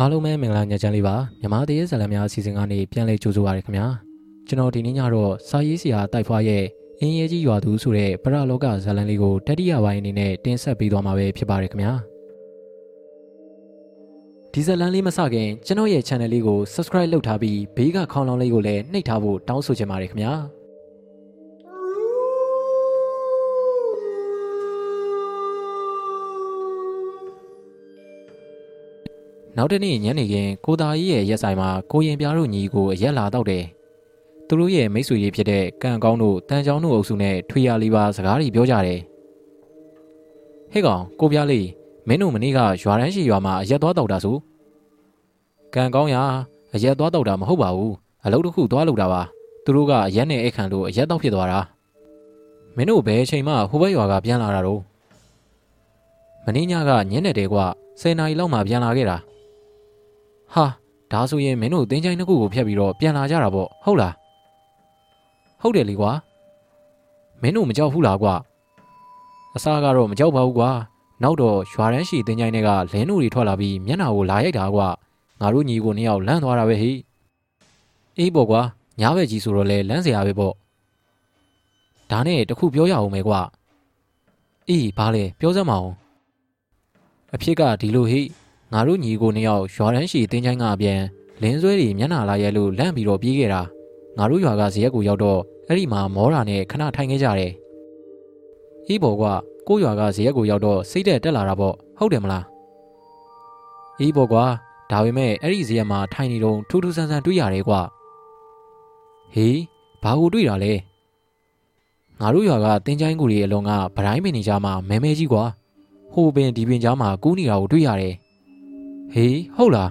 အားလုံးပဲမင်္ဂလာညချမ်းလေးပါမြမတရေဇာလံများအစီအစဉ်ကနေပြန်လည်ကြိုဆိုပါရခင်ဗျာကျွန်တော်ဒီနေ့ညတော့စာရေးဆရာတိုက်ဖွားရဲ့အင်းရဲကြီးရွာသူဆိုတဲ့ပရလောကဇာလံလေးကိုတတိယပိုင်းအနေနဲ့တင်ဆက်ပေးသွားမှာပဲဖြစ်ပါတယ်ခင်ဗျာဒီဇာလံလေးမစခင်ကျွန်တော်ရဲ့ channel လေးကို subscribe လုပ်ထားပြီးဘေးကခေါင်းလောင်းလေးကိုလည်းနှိပ်ထားဖို့တောင်းဆိုချင်ပါတယ်ခင်ဗျာ နောက်တနေ့ညနေခင်းကိုသားကြီးရဲ့ရက်ဆိုင်မှာကိုရင်ပြားတို့ညီကိုအရက်လာတော့တယ်။သူတို့ရဲ့မိတ်ဆွေကြီးဖြစ်တဲ့ကံကောင်းတို့တန်ချောင်းတို့အုပ်စုနဲ့ထွေရလေးပါစကားတွေပြောကြတယ်။ဟဲ့ကောင်ကိုပြားလေးမင်းတို့မနေ့ကရွာတန်းရှိရွာမှာအရက်သွားတော့တာဆို။ကံကောင်းရအရက်သွားတော့တာမဟုတ်ပါဘူး။အလုပ်တစ်ခုသွားလုပ်တာပါ။သူတို့ကအရက်နဲ့အိတ်ခံလို့အရက်တော့ဖြစ်သွားတာ။မင်းတို့ဘယ်အချိန်မှဟိုဘက်ရွာကပြန်လာတာတော့မင်းညကညနေတဲကွ10နာရီလောက်မှပြန်လာခဲ့တာ။ ဟာဒါဆိုရင်မင်းတို့တင်းချိုင်းတစ်ခုကိုဖျက်ပြီးတော့ပြန်လာကြတာပေါ့ဟုတ်လားဟုတ်တယ်လေကွာမင်းတို့မကြောက်ဘူးလားကွာအစားကတော့မကြောက်ပါဘူးကွာနောက်တော့ရွာတန်းရှိတင်းချိုင်းတွေကလင်းတို့တွေထွက်လာပြီးမျက်နှာကိုလာရိုက်တာကွာငါတို့ညီကိုနှစ်ယောက်လန့်သွားတာပဲဟိအေးပေါ့ကွာညားပဲကြီးဆိုတော့လေလန့်เสียရပဲပေါ့ဒါနဲ့တခုပြောရအောင်မယ်ကွာအေးဘာလဲပြောစမ်းမအောင်အဖြစ်ကဒီလိုဟိ ငါတို့ညီကိုနှစ်ယောက်ရွာတန်းရှိတင်းချိုင်းကအပြန်လင်းဆွဲတွေမျက်နှာလာရဲလို့လန့်ပြီးတော့ပြေးခဲ့တာငါတို့ရွာကဇရက်ကိုရောက်တော့အဲ့ဒီမှာမောတာနဲ့ခဏထိုင်ခဲ့ကြတယ်အေးဘော်ကကိုရွာကဇရက်ကိုရောက်တော့စိတ်တက်တက်လာတာပေါ့ဟုတ်တယ်မလားအေးဘော်ကွာဒါပေမဲ့အဲ့ဒီဇရက်မှာထိုင်နေတော့ထူးထူးဆန်းဆန်းတွေ့ရတယ်ကွာဟေးဘာကိုတွေ့တာလဲငါတို့ရွာကတင်းချိုင်းကူတွေအလုံးကဗတိုင်းပင်နေကြမှာမဲမဲကြီးကွာဟိုပင်ဒီပင်ကြားမှာကူးနေတာကိုတွေ့ရတယ် ဟေးဟုတ်လား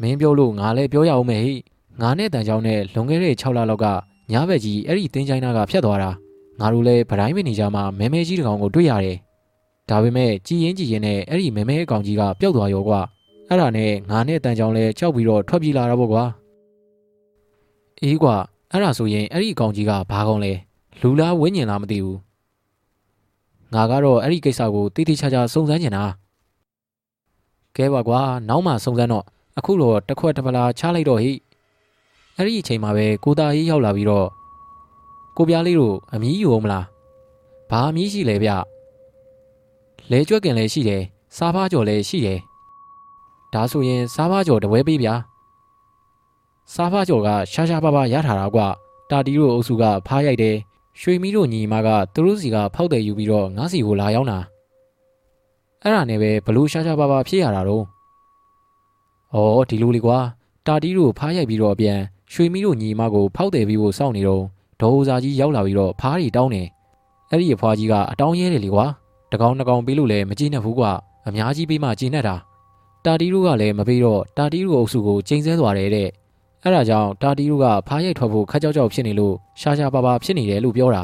မင်းပြောလို့ငါလည်းပြောရအောင်မယ်ဟိငါနဲ့တန်ချောင်းနဲ့လွန်ခဲ့တဲ့6လလောက်ကညဘက်ကြီးအဲ့ဒီတင်းချိုင်းနာကဖြတ်သွားတာငါတို့လည်းဗတိုင်းမနေကြမှာမဲမဲကြီးတကောင်ကိုတွေ့ရတယ်ဒါပေမဲ့ကြည်ရင်ကြည်ရင်နဲ့အဲ့ဒီမဲမဲအကောင်ကြီးကပျောက်သွားရောကွာအဲ့ဒါနဲ့ငါနဲ့တန်ချောင်းလည်းကြောက်ပြီးတော့ထွက်ပြေးလာတာပေါ့ကွာအေးကွာအဲ့ဒါဆိုရင်အဲ့ဒီအကောင်ကြီးကဘာကောင်လဲလူလားဝင်းညင်လားမသိဘူးငါကတော့အဲ့ဒီကိစ္စကိုတိတိကျကျစုံစမ်းနေတာ ကဲပါကွာနောက်မှစုံစမ်းတော့အခုတော့တစ်ခွက်တစ်ပလာချလိုက်တော့ဟိအဲ့ဒီအချိန်မှာပဲကိုသားကြီးရောက်လာပြီးတော့ကိုပြားလေးတို့အမီးယူအောင်မလားဘာအမီးရှိလဲဗျလဲကြွက်ကင်လည်းရှိတယ်စားဖားကြော်လည်းရှိတယ်ဒါဆိုရင်စားဖားကြော်တပွဲပေးဗျာစားဖားကြော်ကရှားရှားပါးပါးရထားတာကွာတာတီတို့အုပ်စုကဖားရိုက်တယ်ရွှေမီးတို့ညီမကသူတို့စီကဖောက်တယ်ယူပြီးတော့ငါးစီကိုလာရောက်တာ အဲ့ဒါနဲ့ပဲဘလို့ရှားရှားပါးပါးဖြစ်ရတာတော့။အော်ဒီလိုလေကွာတာတီးတို့ဖားရိုက်ပြီးတော့အပြန်ရွှေမီးတို့ညီမကိုဖောက်တယ်ပြီးဖို့စောင့်နေတော့ဒေါ်ဦးစာကြီးရောက်လာပြီးတော့ဖားရီတောင်းတယ်။အဲ့ဒီအဖွားကြီးကအတောင်းရဲတယ်လေကွာ။တကောင်တကောင်ပေးလို့လည်းမကြည့်နဲ့ဘူးကွာ။အများကြီးပေးမှကြည်နဲ့တာ။တာတီးတို့ကလည်းမပေးတော့တာတီးတို့အုပ်စုကိုချိန်ဆသွားတယ်တဲ့။အဲ့ဒါကြောင့်တာတီးတို့ကဖားရိုက်ထွက်ဖို့ခက်ကြောက်ကြောက်ဖြစ်နေလို့ရှားရှားပါပါဖြစ်နေတယ်လို့ပြောတာ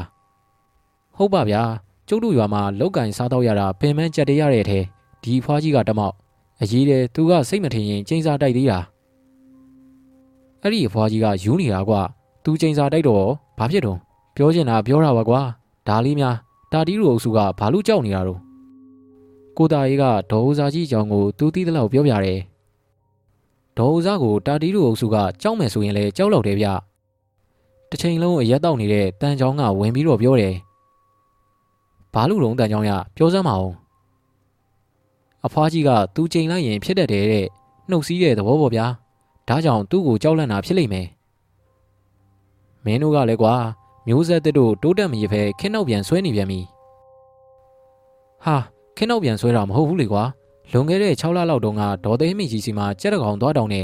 ။ဟုတ်ပါဗျာ။ ကျုပ်တို့ရွာမှာလောက်ကင်စားတော့ရတာပင်မကြက်တရတဲ့ထဲဒီဖွားကြီးကတမောက်အရေးတယ်သူကစိတ်မထင်ရင်ကျင်းစားတိုက်သေးတာအဲ့ဒီအဖွားကြီးကယူနေတာကွာသူကျင်းစားတိုက်တော့ဘာဖြစ်တော့ပြောချင်တာပြောတာပါကွာဒါလေးများတာတီးလိုအုပ်စုကဘာလို့ကြောက်နေတာတော့ကိုတာရေးကဒေါ်ဦးစားကြီးအကြောင်းကိုသူသိသလောက်ပြောပြတယ်ဒေါ်ဦးစားကိုတာတီးလိုအုပ်စုကကြောက်မယ်ဆိုရင်လည်းကြောက်လောက်တယ်ဗျတစ်ချိန်လုံးအရက်တောက်နေတဲ့တန်ချောင်းကဝင်ပြီးတော့ပြောတယ် ဘာလို့တော့တန်ချောင်းရပြောစမ်းမအောင်အဖွားကြီးကသူချိန်လိုက်ရင်ဖြစ်တတ်တယ်တဲ့နှုတ်စည်းတဲ့သဘောပေါ့ဗျာဒါကြောင့်သူ့ကိုကြောက်လန့်တာဖြစ်လိမ့်မယ်မင်းတို့ကလည်းကွာမျိုးဆက်တစ်တို့တိုးတက်မရဖဲခင်းနောက်ပြန်ဆွဲနေပြန်ပြီဟာခင်းနောက်ပြန်ဆွဲတာမဟုတ်ဘူးလေကွာလွန်ခဲ့တဲ့6လလောက်တုန်းကဒေါ်သိမ်းမိကြီးစီမှာကြက်တကောင်သွားတောင်းနေ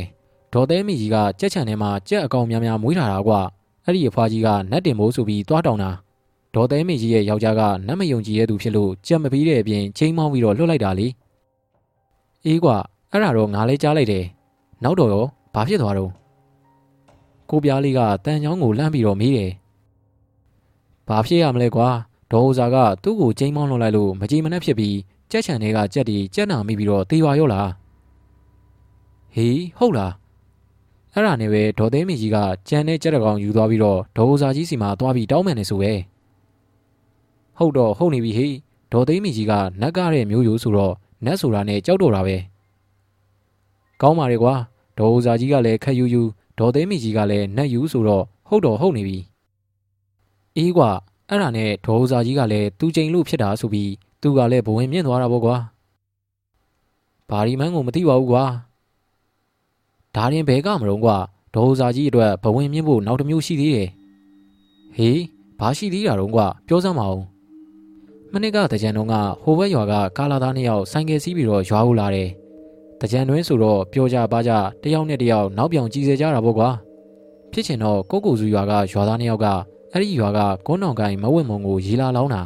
ဒေါ်သိမ်းမိကြီးကကြက်ချန်ထဲမှာကြက်အကောင်များများမွေးထားတာကွာအဲ့ဒီအဖွားကြီးကနတ်တင်မိုးဆိုပြီးသွားတောင်းတာ ဒေါ်သိမ်းမိကြီးရဲ့ယောက်ျားကနတ်မယုံကြည်ရဲ့သူဖြစ်လို့ကြက်မပြီးတဲ့အပြင်ချိန်မောင်းပြီးတော့လွတ်လိုက်တာလေအေးကွာအဲ့ဒါတော့ငါလည်းကြားလိုက်တယ်နောက်တော့ရောဘာဖြစ်သွားတော့ကိုပြားလေးကတန်ချောင်းကိုလှမ်းပြီးတော့မေးတယ်ဘာဖြစ်ရမလဲကွာဒေါ်ဦးစာကသူ့ကိုချိန်မောင်းလွန်လိုက်လို့မကြည်မနှက်ဖြစ်ပြီးကြက်ချန်တွေကကြက်တီကြက်နာမိပြီးတော့တေးပါရောလားဟေးဟုတ်လားအဲ့ဒါနဲ့ပဲဒေါ်သိမ်းမကြီးကကြံတဲ့ကြက်တကောင်ယူသွားပြီးတော့ဒေါ်ဦးစာကြီးစီမှာသွားပြီးတောင်းပန်နေဆိုပဲ ဟုတ်တော့ဟုတ်နေပြီဟေးဒေါ်သိမ်းမကြီးကနက်ကားတဲ့မျိုးရိုးဆိုတော့နတ်ဆိုတာနဲ့ကြောက်တော့တာပဲကောင်းပါလေကွာဒေါ်ဦးစာကြီးကလည်းခက်ယူယူဒေါ်သိမီကြီးကလည်းနတ်ယူဆိုတော့ဟုတ်တော့ဟုတ်နေပြီအေးကွာအဲ့ဒါနဲ့ဒေါ်ဦးစာကြီးကလည်းသူချိန်လို့ဖြစ်တာဆိုပြီးသူကလည်းဘဝင်မြင့်သွားတာပေါ့ကွာဘာဒီမန်းကိုမသိပါဘူးကွာဒါရင်ဘဲကမတော့ကွာဒေါ်ဦးစာကြီးအတွက်ဘဝင်မြင့်ဖို့နောက်တစ်မျိုးရှိသေးတယ်ဟေးဘာရှိသေးတာတော့ကွာပြောစမ်းပါဦး မနစ်ကတကြံတော့ကဟိုဘက်ရွာကကာလာသားနှစ်ယောက်ဆိုင်ကယ်စီးပြီးတော့ရွာကိုလာတယ်တကြံတွင်းဆိုတော့ပြောကြပါကြတယောက်နဲ့တယောက်နောက်ပြောင်ကြည်စေကြတာပေါ့ကွာဖြစ်ချင်တော့ကိုကိုစုရွာကရွာသားနှစ်ယောက်ကအဲ့ဒီရွာကကုန်းတော်ကိုင်မဝင့်မုံကိုရီလာလောင်းတာ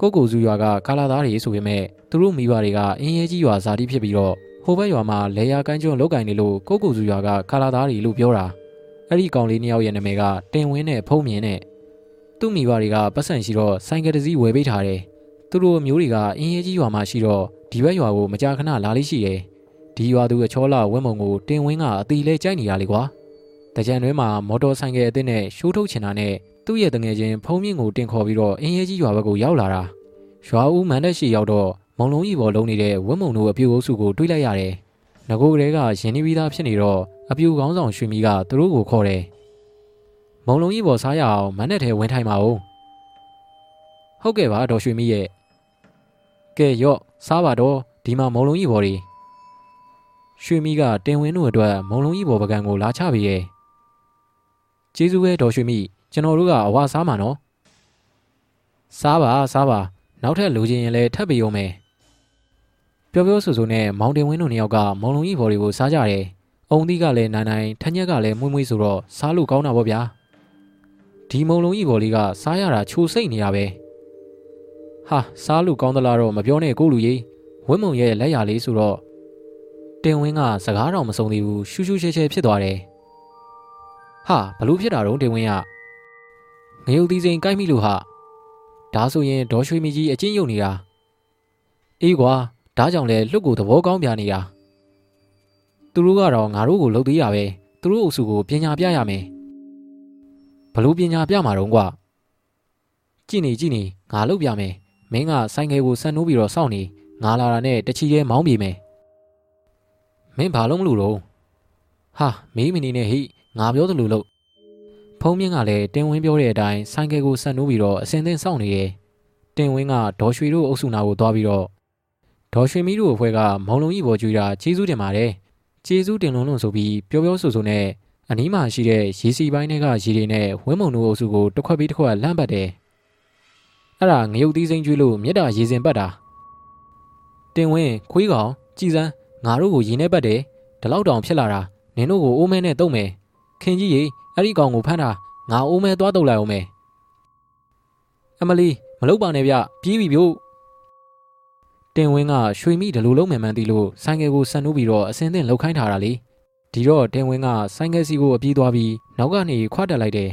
ကိုကိုစုရွာကကာလာသားတွေဆိုပေမဲ့သူတို့မိဘတွေကအင်းရဲကြီးရွာဇာတိဖြစ်ပြီးတော့ဟိုဘက်ရွာမှာလေယာကိုင်းကျွန်းလောက်ကင်နေလို့ကိုကိုစုရွာကကာလာသားတွေလို့ပြောတာအဲ့ဒီကောင်လေးနှစ်ယောက်ရဲ့နာမည်ကတင်ဝင်းနဲ့ဖုံးမြင်နဲ့ သူ့မိဘတွေကပတ်စံရှိတော့ဆိုင်ကယ်တစ်စီးဝယ်ပေးထားတယ်သူတို့မျိုးတွေကအင်းရဲကြီးရွာမှာရှိတော့ဒီဘက်ရွာကိုမကြာခဏလာလေးရှိတယ်ဒီရွာသူအချောလာဝင်းမုံကိုတင်ဝင်းကအတီလဲကြိုက်နေတာလေကွာတကြံတွဲမှာမော်တော်ဆိုင်ကယ်အသစ်နဲ့ရှိုးထုတ်ချင်တာနဲ့သူ့ရဲ့တငယ်ချင်းဖုံးမြင့်ကိုတင်ခေါ်ပြီးတော့အင်းရဲကြီးရွာဘက်ကိုရောက်လာတာရွာဦးမန်တက်ရှိရောက်တော့မုံလုံးကြီးပေါ်လုံးနေတဲ့ဝင်းမုံတို့အပြူအုပ်စုကိုတွေးလိုက်ရတယ်ငကိုကလေးကရင်နှီးပြီးသားဖြစ်နေတော့အပြူကောင်းဆောင်ရွှေမီကသူတို့ကိုခေါ်တယ် မုံလုံးကြီးပေါ်စားရအောင်မန်တက်ထဲဝင်ထိုင်ပါဦးဟုတ်ကဲ့ပါဒေါ်ရွှေမီရဲ့ကဲရော့စားပါတော့ဒီမှာမုံလုံးကြီးပေါ်တွေရွှေမီကတင်ဝင်းတို့အတွက်မုံလုံးကြီးပေါ်ပကံကိုလာချပေးရဲ့ကျေးဇူးပဲဒေါ်ရွှေမီကျွန်တော်တို့ကအဝါစားမှာနော်စားပါစားပါနောက်ထပ်လိုချင်ရင်လည်းထပ်ပြီးရုံမယ်ပြောပြောဆိုဆိုနဲ့မောင်တင်ဝင်းတို့နှစ်ယောက်ကမုံလုံးကြီးဘော်တွေကိုစားကြတယ်အုံသီးကလည်းနိုင်နိုင်ထညက်ကလည်းမွေ့မွေ့ဆိုတော့စားလို့ကောင်းတာပေါ့ဗျာ ဒီမုံလုံးကြီးဘော်လေးကစားရတာချိုစိတ်နေရပဲဟာစားလို့ကောင်းသလားတော့မပြောနဲ့ကိုလူကြီးဝင်းမုံရဲ့လက်ရလေးဆိုတော့တင်ဝင်းကစကားတော်မဆုံးသေးဘူးရှူးရှူးချဲချဲဖြစ်သွားတယ်ဟာဘလို့ဖြစ်တာတော့တင်ဝင်းကငရုတ်သီးစိန်ကိုက်မိလို့ဟာဒါဆိုရင်ဒေါ်ရွှေမီကြီးအချင်းယုံနေတာအေးကွာဒါကြောင့်လဲလွတ်ကိုသဘောကောင်းပြနေတာသူတို့ကတော့ငါတို့ကိုလှုပ်သေးရပဲသူတို့အုပ်စုကိုပညာပြရမယ် ဘလို့ပညာပြမှာတော့ကွာကြည့်နေကြည့်နေငါလှုပ်ပြမယ်မင်းကဆိုင်ငယ်ကိုဆန်နိုးပြီးတော့စောင့်နေငါလာတာနဲ့တချီရဲမောင်းပြေမယ်မင်းဘာလို့မလို့တော့ဟာမေးမနေနဲ့ဟိငါပြောသလိုလို့ဖုံးမြင့်ကလည်းတင်ဝင်းပြောတဲ့အတိုင်းဆိုင်ကယ်ကိုဆက်နိုးပြီးတော့အစင်သင်းစောင့်နေရဲ့တင်ဝင်းကဒေါ်ရွှေတို့အုပ်စုနာကိုသွားပြီးတော့ဒေါ်ရွှေမီတို့အဖွဲ့ကမောင်လုံးကြီးပေါ်ကြွေတာကျေးဇူးတင်ပါတယ်ကျေးဇူးတင်လုံးလုံးဆိုပြီးပြောပြောဆိုဆိုနဲ့ အနီးမှာရှိတဲ့ရေစီပိုင်းတွေကရေတွေနဲ့ဝင်းမုံတို့အုပ်စုကိုတစ်ခွက်ပြီးတစ်ခွက်လှမ်းပတ်တယ်အဲ့ဒါငရုတ်သီးစိမ့်ကျွေးလို့မြက်တာရေစင်ပတ်တာတင်ဝင်းခွေးကောင်ကြည်စမ်းငါတို့ကိုရေနဲ့ပတ်တယ်ဒီလောက်တောင်ဖြစ်လာတာနင်တို့ကိုအိုးမဲနဲ့တုံးမယ်ခင်ကြီးရေအဲ့ဒီကောင်ကိုဖမ်းတာငါအိုးမဲသွားတုတ်လိုက်အောင်မယ်အမလီမလုပ်ပါနဲ့ဗျပြေးပြီဗျို့တင်ဝင်းကရွှေမိဒလူလုံးမှန်မှန်သိလို့ဆိုင်ကယ်ကိုဆန်နိုးပြီးတော့အစင်းသင့်လှုပ်ခိုင်းထားတာလေ ဒီတော့တင်ဝင်းကဆိုင်ကယ်စီကိုအပြေးသွားပြီးနောက်ကနေခွာတက်လိုက်တယ်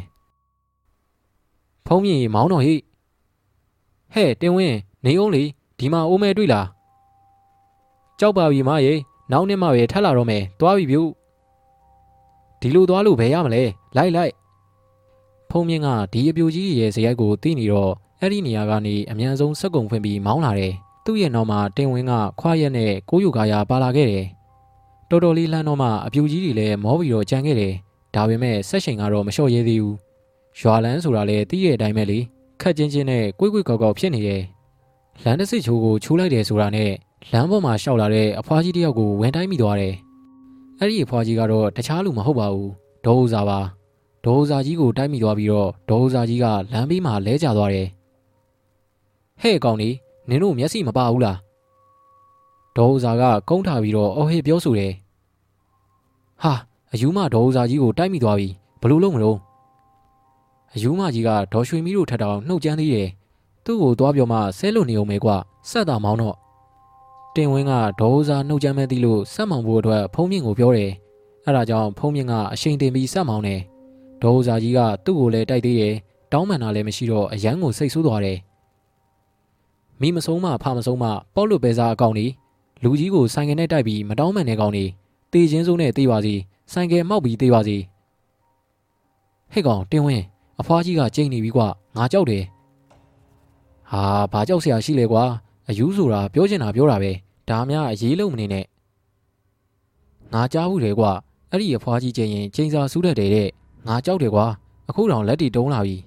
ဖုံးမြင်မောင်းတော်ဟိဟဲ့တင်ဝင်းနေအောင်လေဒီမှာအိုးမဲတွေ့လားကြောက်ပါပြီမရေနောက်နှစ်မှပဲထက်လာတော့မယ်သွားပြီဗျို့ဒီလိုသွားလို့ဘယ်ရမလဲလိုက်လိုက်ဖုံးမြင့်ကဒီအပြိုကြီးရဲ့ဇယိုက်ကိုသိနေတော့အဲ့ဒီနေရာကနေအမြန်ဆုံးစက်ကုံဖွင့်ပြီးမောင်းလာတယ်သူ့ရဲ့နောက်မှာတင်ဝင်းကခွာရက်နဲ့ကိုယူကာယာပါလာခဲ့တယ် တော်တော်လေးလှမ်းတော့မှအပြူကြီးတွေလည်းမောပြီးတော့ကြံခဲ့တယ်ဒါပေမဲ့ဆက်ရှင်ကတော့မလျှော့ရဲသေးဘူးရွာလန်းဆိုတာလည်းသိရဲ့အတိုင်းပဲလေခက်ချင်းချင်းနဲ့ကွိကွိကောက်ကောက်ဖြစ်နေတယ်လမ်းတစ်စစ်ချိုးကိုချိုးလိုက်တယ်ဆိုတာနဲ့လမ်းပေါ်မှာရှောက်လာတဲ့အဖွားကြီးတယောက်ကိုဝင်တိုင်းမိသွားတယ်အဲ့ဒီအဖွားကြီးကတော့တခြားလူမဟုတ်ပါဘူးဒေါ်ဥစာပါဒေါ်ဥစာကြီးကိုတိုက်မိသွားပြီးတော့ဒေါ်ဥစာကြီးကလမ်းဘေးမှာလဲကျသွားတယ်ဟဲ့ကောင်လေးနင်တို့မျက်စိမပါဘူးလား ဒေါ်ဥစာကကုန်းထားပြီးတော့အော်ဟေပြောဆိုတယ်ဟာအယူမဒေါ်ဥစာကြီးကိုတိုက်မိသွားပြီဘလို့လုံးမလို့အယူမကြီးကဒေါ်ရွှေမီတို့ထက်တောင်နှုတ်ကြမ်းသေးတယ်သူ့ကိုသွားပြောမှဆဲလို့နေအောင်ပဲကွာဆက်တာမောင်းတော့တင်ဝင်းကဒေါ်ဥစာနှုတ်ကြမ်းမဲသည်လို့ဆက်မောင်ဖို့အတွက်ဖုံးမြင့်ကိုပြောတယ်အဲဒါကြောင့်ဖုံးမြင့်ကအရှိန်တင်ပြီးဆက်မောင်းတယ်ဒေါ်ဥစာကြီးကသူ့ကိုလည်းတိုက်သေးတယ်တောင်းပန်တာလည်းမရှိတော့အရန်ကိုစိတ်ဆိုးသွားတယ်မိမဆုံးမဖမဆုံးမပေါ့လွတ်ပဲစားအကောင်ကြီး လူကြီးကိုဆိုင်ကယ်နဲ့တိုက်ပြီးမတောင်းမှန်တဲ့ကောင်ကြီးတေချင်းစိုးနဲ့တေးပါစီဆိုင်ကယ်မောက်ပြီးတေးပါစီဟဲ့ကောင်တင်းဝင်းအဖွားကြီးကကြိတ်နေပြီကွာငါကြောက်တယ်ဟာဘာကြောက်စရာရှိလဲကွာအယူဆိုတာပြောချင်တာပြောတာပဲဒါမှအရေးလုံးမနေနဲ့ငါကြားဘူးတယ်ကွာအဲ့ဒီအဖွားကြီးချင်းရင်ချိန်စာစူးတတ်တယ်တဲ့ငါကြောက်တယ်ကွာအခုတောင်လက်တီတုံးလာပြီ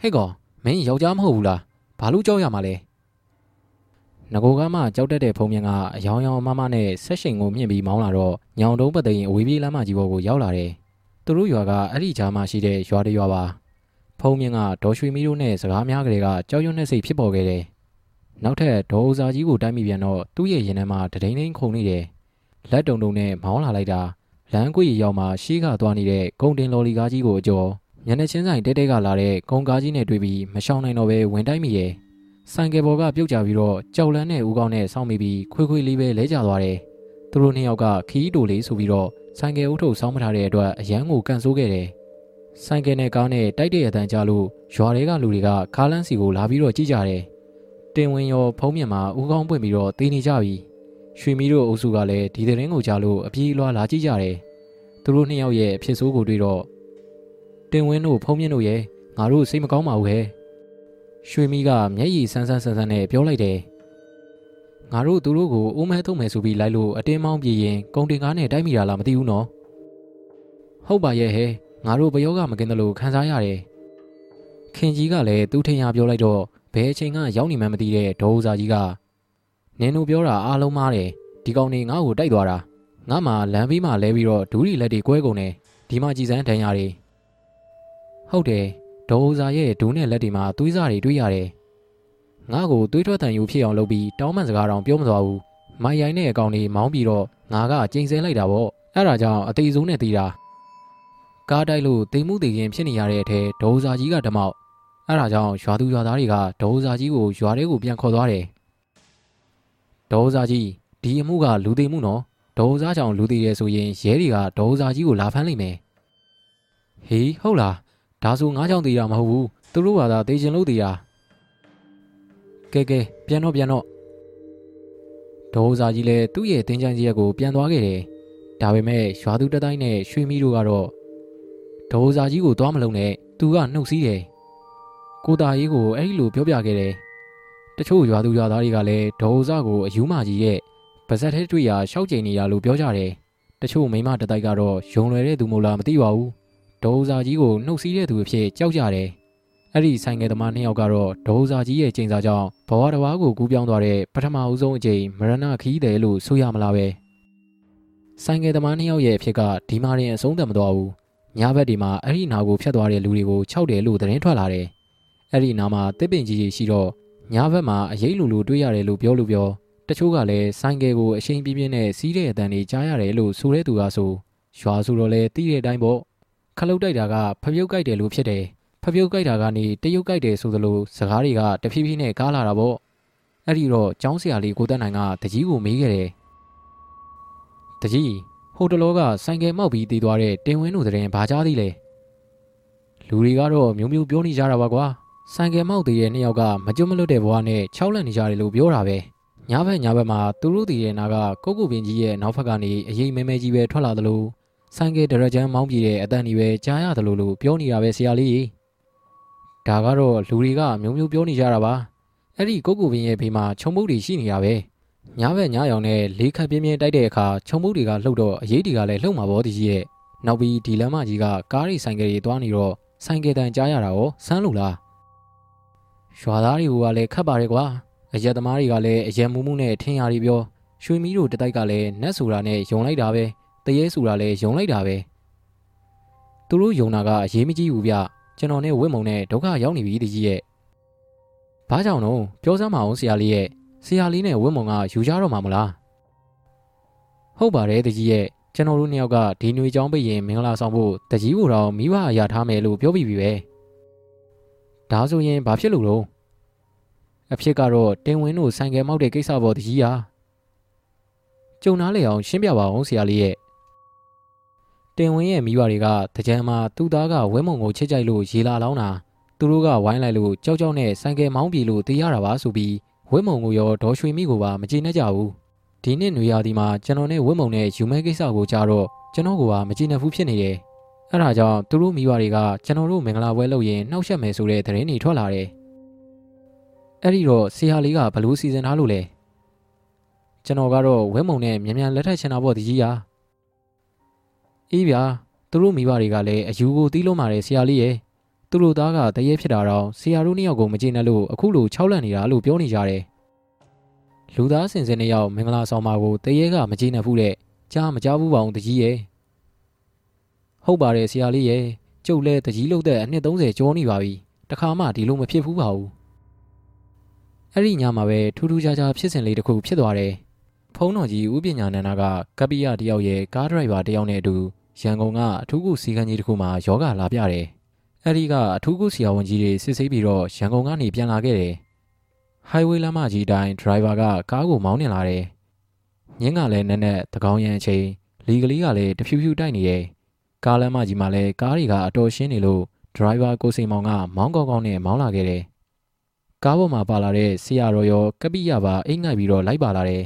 ဟဲ့ကောင်မင်းယောက်ျားမဟုတ်ဘူးလားဘာလို့ကြောက်ရမှာလဲ ငကိုကမှကြောက်တတ်တဲ့ဖုံမြင်ကအယောင်ယောင်မမနဲ့ဆက်ရှိန်ကိုမြင့်ပြီးမောင်းလာတော့ညောင်တုံးပသိရင်အဝေးပြေးလမ်းမကြီးပေါ်ကိုရောက်လာတယ်သူတို့ရွာကအဲ့ဒီကြားမှာရှိတဲ့ရွာတရွာပါဖုံမြင်ကဒေါ်ရွှေမီတို့နဲ့စကားများကလေးကကြောက်ရွံ့တဲ့စိတ်ဖြစ်ပေါ်ခဲ့တယ်နောက်ထပ်ဒေါ်ဦးစာကြီးကိုတိုက်မိပြန်တော့သူ့ရဲ့ရင်ထဲမှာတဒိန်ဒိန်ခုန်နေတယ်လက်တုံတုံနဲ့မောင်းလာလိုက်တာလမ်းကွေရောက်မှာရှေးကသွားနေတဲ့ဂုံတင်လော်လီကားကြီးကိုအကျော်ညနေချင်းဆိုင်တဲတဲကလာတဲ့ဂုံကားကြီးနဲ့တွေ့ပြီးမရှောင်နိုင်တော့ပဲဝင်တိုက်မိရဲ့ ဆိုင်ကယ်ပေါ်ကပြုတ်ကျပြီးတော့ကြောက်လန်းနဲ့ဦးကောင်းနဲ့စောင့်မိပြီးခွေခွေလေးပဲလဲကျသွားတယ်သူတို့နှစ်ယောက်ကခီးတိုလေးဆိုပြီးတော့ဆိုင်ကယ်အုပ်ထုပ်စောင်းမထားတဲ့အတွက်အရန်ကိုကန်ဆိုးခဲ့တယ်ဆိုင်ကယ်နဲ့ကားနဲ့တိုက်တဲ့အတန်းကြလို့ရွာတွေကလူတွေကကားလန်းစီကိုလာပြီးတော့ကြည့်ကြတယ်တင်ဝင်ရောဖုံးမြင်မှာဦးကောင်းပွင့်ပြီးတော့တေးနေကြပြီရွှေမီတို့အုပ်စုကလည်းဒီသတင်းကိုကြားလို့အပြေးလွှာလာကြည့်ကြတယ်သူတို့နှစ်ယောက်ရဲ့အဖြစ်ဆိုးကိုတွေ့တော့တင်ဝင်းတို့ဖုံးမြင့်တို့ရဲ့ငါတို့စိတ်မကောင်းပါဘူးဟဲ့ ရွှေမီကမျက်ရည်ဆန်းဆန်းဆန်းဆန်းနဲ့ပြောလိုက်တယ်ငါတို့သူတို့ကိုအိုးမဲထုံးမယ်ဆိုပြီးလိုက်လို့အတင်းမောင်းပြေးရင်ကုံတင်ကားနဲ့တိုက်မိတာလားမသိဘူးနော်ဟုတ်ပါရဲ့ဟဲ့ငါတို့ဘယောကမကင်းတယ်လို့ခံစားရတယ်ခင်ကြီးကလည်းသူ့ထင်ရပြောလိုက်တော့ဘယ်အချိန်ကရောက်နေမှမသိတဲ့ဒေါ်ဦးစာကြီးကနင်တို့ပြောတာအားလုံးမားတယ်ဒီကောင်နေငါ့ကိုတိုက်သွားတာငါမှလမ်းဘေးမှာလဲပြီးတော့ဒူးရီလက်တွေကွဲကုန်တယ်ဒီမှာကြည်စမ်းဒဏ်ရာတွေဟုတ်တယ် ဒေါ်ဦးစာရဲ့ဒူးနဲ့လက်တွေမှာသွေးစားတွေတွေ့ရတယ်ငါ့ကိုသွေးထွက်တန်ယူဖြစ်အောင်လုပ်ပြီးတောင်းပန်စကားတောင်ပြောမသွားဘူးမိုင်ရိုင်းနဲ့အကောင်တွေမောင်းပြီးတော့ငါကကျိန်ဆဲလိုက်တာပေါ့အဲ့ဒါကြောင့်အသေးဆုံးနဲ့တီးတာကားတိုက်လို့တိမ်မှုတေခင်ဖြစ်နေရတဲ့အထဲဒေါ်စာကြီးကဓမောက်အဲ့ဒါကြောင့်ရွာသူရွာသားတွေကဒေါ်စာကြီးကိုရွာထဲကိုပြန်ခေါ်သွားတယ်ဒေါ်စာကြီးဒီအမှုကလူသိမှုနော်ဒေါ်စားကြောင့်လူသေးရဲဆိုရင်ရဲတွေကဒေါ်စားကြီးကိုလာဖမ်းလိုက်မယ်ဟေးဟုတ်လား ဒါဆိုငါးကြောင့်သေးတာမဟုတ်ဘူးသူတို့ကသာသေချင်လို့သေးတာကဲကဲပြန်တော့ပြန်တော့ဒေါ်စားကြီးလည်းသူ့ရဲ့တင်းချမ်းကြီးရက်ကိုပြန်သွားခဲ့တယ်ဒါပေမဲ့ရွာသူတတိုင်းနဲ့ရွှေမီတို့ကတော့ဒေါ်စားကြီးကိုသွားမလုံးနဲ့သူကနှုတ်စည်းတယ်ကိုတာကြီးကိုအဲ့ဒီလိုပြောပြခဲ့တယ်တချို့ရွာသူရွာသားတွေကလည်းဒေါ်စားကိုအယူမကြီးရဲ့ပါဇက်ထဲတွေ့ရရှောက်ကျင်နေတာလို့ပြောကြတယ်။တချို့မိမတတိုက်ကတော့ယုံလွယ်တဲ့သူမို့လားမသိပါဘူး။ ဒေါ်စာကြီးကိုနှုတ်စည်းတဲ့သူအဖြစ်ကြောက်ကြတယ်။အဲ့ဒီဆိုင်ငယ်သမားနှစ်ယောက်ကတော့ဒေါ်စာကြီးရဲ့ချိန်စာကြောင့်ဘဝတစ်ဝါကိုကူးပြောင်းသွားတဲ့ပထမအဦးဆုံးအကြိမ်မရဏခီးတယ်လို့ဆိုရမလားပဲ။ဆိုင်ငယ်သမားနှစ်ယောက်ရဲ့အဖြစ်ကဒီမာရင်အဆုံးသတ်မသွားဘူး။ညဘက်ဒီမှာအဲ့ဒီနာကိုဖျက်သွားတဲ့လူတွေကိုခြောက်တယ်လို့သတင်းထွက်လာတယ်။အဲ့ဒီနာမှာတစ်ပင်ကြီးကြီးရှိတော့ညဘက်မှာအရေးလူလူတွေ့ရတယ်လို့ပြောလို့ပြောတချို့ကလည်းဆိုင်ကယ်ကိုအရှိန်ပြင်းပြင်းနဲ့စီးတဲ့အတန်တွေကြားရတယ်လို့ဆိုတဲ့သူကဆိုရွာဆိုတော့လဲတီးတဲ့အတိုင်းပေါ့ ခလုတ်တိုက်တာကဖပြုတ်ကြိုက်တယ်လို့ဖြစ်တယ်ဖပြုတ်ကြိုက်တာကနေတရုတ်ကြိုက်တယ်ဆိုသလိုစကားတွေကတဖြည်းဖြည်းနဲ့ကားလာတာပေါ့အဲ့ဒီတော့ចောင်းဆရာလေးကိုတက်နိုင်ကတကြီးကိုမေးခဲ့တယ်တကြီးဟိုတလောကဆိုင်ကယ်မောက်ပြီးတည်သွားတဲ့တင်ဝင်းတို့တဲ့ရင်ဘာကြားသေးလဲလူတွေကတော့မျိုးမျိုးပြောနေကြတာပါကွာဆိုင်ကယ်မောက်တည်တဲ့နှစ်ယောက်ကမကြွမလွတ်တဲ့ဘဝနဲ့ခြောက်လန့်နေကြတယ်လို့ပြောတာပဲညဘက်ညဘက်မှာသူတို့တည်တဲ့နာကကုတ်ကုပင်ကြီးရဲ့နောက်ဘက်ကနေအရေးမဲမဲကြီးပဲထွက်လာသလို ဆိုင်ကယ်ဒရဂျန်မောင်းပြေတဲ့အတန်ကြီးပဲကြားရတယ်လို့လို့ပြောနေတာပဲဆရာလေးဒါကတော့လူတွေကမျိုးမျိုးပြောနေကြတာပါအဲ့ဒီကုတ်ကုပင်ရဲ့ဘေးမှာခြုံမုတ်တွေရှိနေတာပဲညဘက်ညရောင်နဲ့လေးခတ်ပြင်းပြင်းတိုက်တဲ့အခါခြုံမုတ်တွေကလှုပ်တော့အရေးတွေကလည်းလှုပ်မှာပေါ့တကြီးရဲ့နောက်ပြီးဒီလမ်းမကြီးကကားတွေဆိုင်ကယ်တွေသွားနေတော့ဆိုင်ကယ်တန်ကြားရတာရောစမ်းလို့လားရွာသားတွေကလည်းခတ်ပါတယ်ကွာအရက်သမားတွေကလည်းအရက်မူးမှုနဲ့ထင်ရည်ပြောရွှေမီးတို့တတိုက်ကလည်းနတ်ဆိုတာနဲ့ယုံလိုက်တာပဲ တရေဆိုတာလည်းယုံလိုက်တာပဲသူတို့ယုံတာကအရေးမကြီးဘူးဗျကျွန်တော်နဲ့ဝစ်မုံနဲ့ဒုက္ခရောက်နေပြီတကြီးရဲ့ဘာကြောင့်တော့ပြောစမ်းမအောင်ဆရာလေးရဲ့ဆရာလေးနဲ့ဝစ်မုံကယူကြတော့မှာမလားဟုတ်ပါတယ်တကြီးရဲ့ကျွန်တော်တို့နှစ်ယောက်ကဒီຫນွေချောင်းပိတ်ရင်မင်္ဂလာဆောင်ဖို့တကြီးကိုတော့မိဘအရာထားမယ်လို့ပြောပြီးပြီပဲဒါဆိုရင်ဘာဖြစ်လို့တော့အဖြစ်ကတော့တင်ဝင်းတို့ဆိုင်ကယ်မောက်တဲ့ကိစ္စပေါ်တကြီးဟာကြုံနာလေအောင်ရှင်းပြပါအောင်ဆရာလေးရဲ့ တင်ဝင်းရဲ့မိဘတွေကတကြံမှာသူ့သားကဝဲမုံကိုချစ်ကြိုက်လို့ရေလာလောင်းတာသူတို့ကဝိုင်းလိုက်လို့ကြောက်ကြောက်နဲ့ဆိုင်ကယ်မောင်းပြေလို့တေးရတာပါဆိုပြီးဝဲမုံကိုရောဒေါ်ရွှေမိကိုပါမကျေနပ်ကြဘူးဒီနှစ်နွေရာသီမှာကျွန်တော်နဲ့ဝဲမုံနဲ့ယူမဲကိစ္စကိုကြားတော့ကျွန်တော်ကမကျေနပ်ဘူးဖြစ်နေတယ်အဲ့ဒါကြောင့်သူတို့မိဘတွေကကျွန်တော်တို့မင်္ဂလာပွဲလုပ်ရင်နှောက်ယှက်မယ်ဆိုတဲ့သတင်းတွေထွက်လာတယ်အဲ့ဒီတော့ဆရာလေးကဘလို့စီစဉ်ထားလို့လဲကျွန်တော်ကတော့ဝဲမုံနဲ့မြန်မြန်လက်ထပ်ချင်တာပေါ့တကြီးရာ အေးဗျာသူတို့မိဘတွေကလည်းအယူကိုတီးလုံးမာတဲ့ဆရာလေးရဲ့သူတို့သားကတရေဖြစ်တာတော့ဆရာတို့နှစ်ယောက်ကိုမကျေနပ်လို့အခုလိုခြောက်လန့်နေတာလို့ပြောနေကြတယ်လူသားစင်စင်နှစ်ယောက်မင်္ဂလာဆောင်ပါကိုတရေကမကျေနပ်ဘူးတဲ့ကြားမကြားဘူးပါအောင်တကြီးရဲ့ဟုတ်ပါတယ်ဆရာလေးရဲ့ကျုပ်လည်းတကြီးလုတ်တဲ့အနှစ်30ကျော်နေပါပြီတခါမှဒီလိုမဖြစ်ဘူးပါဘူးအဲ့ဒီညမှာပဲထူးထူးခြားခြားဖြစ်စဉ်လေးတစ်ခုဖြစ်သွားတယ်ဖုံးတော်ကြီးဦးပညာနန္ဒာကကပ္ပိယတယောက်ရဲ့ကားဒရိုက်ဘာတယောက်နဲ့အတူ ရန်ကုန်ကအထူးကုစီကံကြီးတစ်ခုမှာယောဂလာပြတယ်အဲ့ဒီကအထူးကုဆရာဝန်ကြီးတွေစစ်ဆေးပြီးတော့ရန်ကုန်ကနေပြန်လာခဲ့တယ်ဟိုင်ဝေးလမ်းမကြီးတိုင်းဒရိုင်ဘာကကားကိုမောင်းနေလာတယ်ညင်းကလည်းနက်နက်တကောင်းရန်အချိန်လီကလေးကလည်းတဖြူဖြူတိုက်နေတယ်ကားလမ်းမကြီးမှာလည်းကားတွေကအတော်ရှင်းနေလို့ဒရိုင်ဘာကိုစိန်မောင်ကမောင်းကောင်းကောင်းနဲ့မောင်းလာခဲ့တယ်ကားပေါ်မှာပါလာတဲ့ဆရာတော်ရောကပိယပါအိတ်ငိုက်ပြီးတော့လိုက်ပါလာတယ်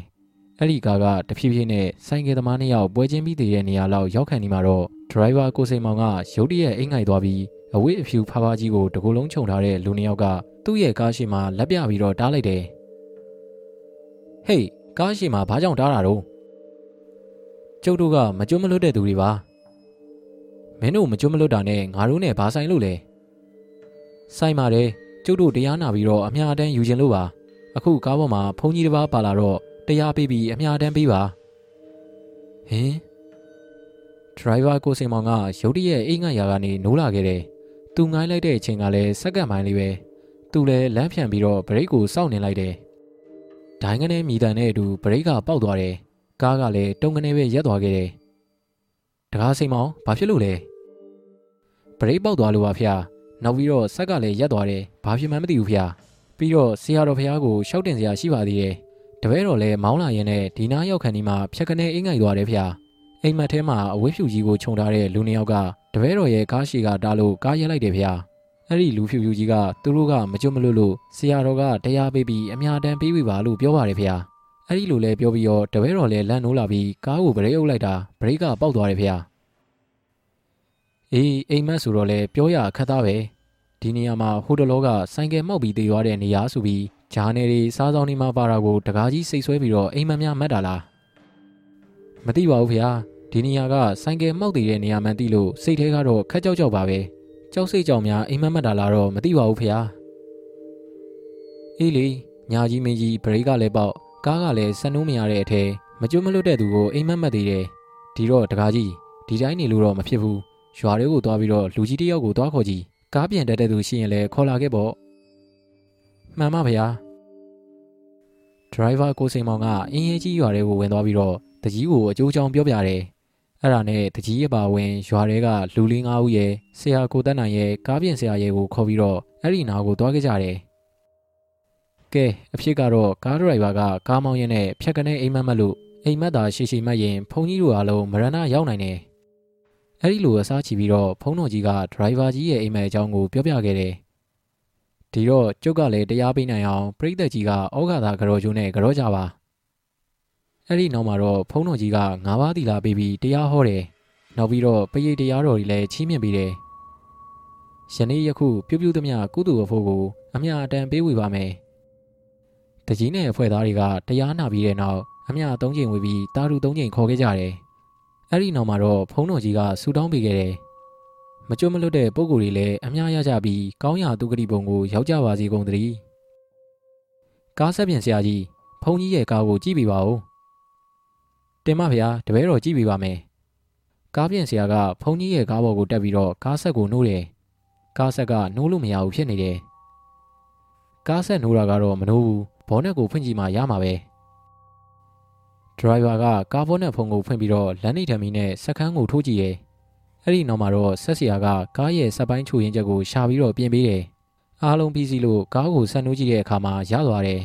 အဲ့ဒီကားကတဖြည်းဖြည်းနဲ့ဆိုင်ကယ်သမားနှစ်ယောက်ပွဲချင်းပြီးတည်တဲ့နေရာလောက်ရောက်ခံနေမှာတော့ဒရိုင်ဘာကိုစိန်မောင်ကရုတ်တရက်အိတ်ငိုက်သွားပြီးအဝိအဖြူဖားဖားကြီးကိုတကူလုံးခြုံထားတဲ့လူနှစ်ယောက်ကသူ့ရဲ့ကားရှိမှာလက်ပြပြီးတော့တားလိုက်တယ်ဟေးကားရှိမှာဘာကြောင့်တားတာတော့ကျုပ်တို့ကမကြွမလွတ်တဲ့သူတွေပါမင်းတို့မကြွမလွတ်တာနဲ့ငါတို့နဲ့ဘာဆိုင်လို့လဲဆိုင်ပါတယ်ကျုပ်တို့တရားနာပြီးတော့အမြအတမ်းယူခြင်းလို့ပါအခုကားပေါ်မှာဖုန်းကြီးတစ်ပါးပါလာတော့ တရားပေးပြီးအမြအတမ်းပေးပါဟင်ဒရိုင်ဘာကိုစိန်မောင်ကရုတ်တရက်အိမ်ငတ်ရာကနေနိုးလာခဲ့တယ်သူငိုင်းလိုက်တဲ့အချိန်ကလည်းစက္ကန့်ပိုင်းလေးပဲသူလည်းလမ်းဖြန်ပြီးတော့ဘရိတ်ကိုစောင့်နေလိုက်တယ်ဒိုင်းကနေမိတန်နဲ့အတူဘရိတ်ကပေါက်သွားတယ်ကားကလည်းတုံကနေပဲရက်သွားခဲ့တယ်တကားစိန်မောင်ဘာဖြစ်လို့လဲဘရိတ်ပေါက်သွားလို့ပါဖေ။နောက်ပြီးတော့ဆက်ကလည်းရက်သွားတယ်။ဘာဖြစ်မှန်းမသိဘူးဖေ။ပြီးတော့ဆရာတော်ဖေကိုရှောက်တင်စရာရှိပါသေးတယ်။ တပည့်တော်လည်းမောင်းလာရင်နဲ့ဒီနားရောက်ခံဒီမှာဖြက်ကနေအိမ်ငိုက်သွားတယ်ဖေ။အိမ်မက်ထဲမှာအဝိဖြူကြီးကိုခြုံထားတဲ့လူနှစ်ယောက်ကတပည့်တော်ရဲ့ကားရှိကတားလို့ကားရက်လိုက်တယ်ဖေ။အဲ့ဒီလူဖြူဖြူကြီးကသူတို့ကမကြွမလွတ်လို့ဆရာတော်ကတရားပေးပြီးအများတန်းပေးပြီပါလို့ပြောပါတယ်ဖေ။အဲ့ဒီလိုလဲပြောပြီးတော့တပည့်တော်လည်းလန့်နိုးလာပြီးကားကိုဗရိတ်အုပ်လိုက်တာဗရိတ်ကပေါက်သွားတယ်ဖေ။အေးအိမ်မက်ဆိုတော့လေပြောရခက်သားပဲဒီနေရာမှာဟိုတလောကဆိုင်ကယ်မောက်ပြီးတည်သွားတဲ့နေရာဆိုပြီး ဂျာနယ်တွေစားဆောင်တွေမှာပါတာကိုတကားကြီးစိတ်ဆွဲပြီးတော့အိမ်မက်များမတ်တာလားမသိပါဘူးဖေ။ဒီနေရာကဆိုင်ကယ်မောက်တည်တဲ့နေရာမှန်သိလို့စိတ်ထဲကတော့ခက်ကြောက်ကြောက်ပါပဲကြောက်စိတ်ကြောင်များအိမ်မက်မတ်တာလားတော့မသိပါဘူးဖေ။အေးလေညာကြီးမင်းကြီးဘရိတ်ကလည်းပေါက်ကားကလည်းဆန်နိုးမရတဲ့အထဲမကြွမလွတ်တဲ့သူကိုအိမ်မက်မတ်သေးတယ်ဒီတော့တကားကြီးဒီတိုင်းနေလို့တော့မဖြစ်ဘူးရွာတွေကိုသွားပြီးတော့လူကြီးတယောက်ကိုသွားခေါ်ကြည့်ကားပြန်တက်တဲ့သူရှိရင်လည်းခေါ်လာခဲ့ပေါ့ မှန်ပါဗျာဒရိုင်ဘာကိုစိန်မောင်ကအင်းရဲကြီးရွာတွေကိုဝင်သွားပြီးတော့တကြီးကိုအကျိုးချောင်းပြောပြတယ်အဲ့ဒါနဲ့တကြီးရဲ့ပါဝင်ရွာတွေကလူလေး၅ဦးရဲ့ဆရာကိုတက်နိုင်ရဲ့ကားပြင်ဆရာရဲ့ကိုခေါ်ပြီးတော့အဲ့ဒီနာကိုသွားခဲ့ကြတယ်ကဲအဖြစ်ကတော့ကားဒရိုင်ဘာကကားမောင်းရင်းနဲ့ဖြတ်ကနေအိမ်မက်မက်လို့အိမ်မက်သာရှိရှိမှတ်ရင်ဖုန်ကြီးတို့အားလုံးမရဏရောက်နိုင်တယ်အဲ့ဒီလိုအစားချီပြီးတော့ဖုန်းတော်ကြီးကဒရိုင်ဘာကြီးရဲ့အိမ်မက်အကြောင်းကိုပြောပြခဲ့တယ်။ ဒီတော့ကျုပ်ကလည်းတရားပေးနိုင်အောင်ပြိသက်ကြီးကဩဃာသာကြောကျိုးနဲ့ကြောကြပါ။အဲ့ဒီနောက်မှာတော့ဖုန်းတော်ကြီးကငါးပါးသီလာပေးပြီးတရားဟောတယ်။နောက်ပြီးတော့ပရိတရားတော်ကြီးလည်းချီးမြှင့်ပေးတယ်။ယနေ့ယခုပြုပြုသမျှကုသိုလ်အဖို့ကိုအမြအတန်ပေးဝေပါမယ်။တကြီးနဲ့အဖွဲ့သားတွေကတရားနာပြီးတဲ့နောက်အမြ၃ချိန်ဝေပြီးတာရု၃ချိန်ခေါ်ခဲ့ကြတယ်။အဲ့ဒီနောက်မှာတော့ဖုံးတော်ကြီးကဆူတောင်းပေးခဲ့တယ်။ မကြွမလွတ်တဲ့ပုံကိုယ်တွေလည်းအများရကြပြီးကောင်းရာသူဂတိပုံကိုရောက်ကြပါစေကုန်သတည်း။ကားဆက်ပြင်ဆရာကြီးဖုံးကြီးရဲ့ကားကိုကြည့်ပြပါဦး။တင်မဖေတပည့်တော်ကြည့်ပြပါမယ်။ကားပြင်ဆရာကဖုံးကြီးရဲ့ကားပေါ်ကိုတက်ပြီးတော့ကားဆက်ကိုနှိုးတယ်။ကားဆက်ကနှိုးလို့မရဘူးဖြစ်နေတယ်။ကားဆက်နှိုးတာကတော့မနှိုးဘူး။ဘောနက်ကိုဖွင့်ကြည့်မှရမှာပဲ။ဒရိုင်ဘာကကားဘောနက်ဖုန်းကိုဖွင့်ပြီးတော့လမ်းနေထမီနဲ့စက်ခန်းကိုထိုးကြည့်ရဲ အဲ့ဒီနောက်မှာတော့ဆက်ဆရာကကားရဲ့စက်ပိုင်းချိုရင်းချက်ကိုရှာပြီးတော့ပြင်ပေးတယ်အားလုံးပြီးစီလို့ကားကိုဆက်နှိုးကြည့်တဲ့အခါမှာရသွားတယ်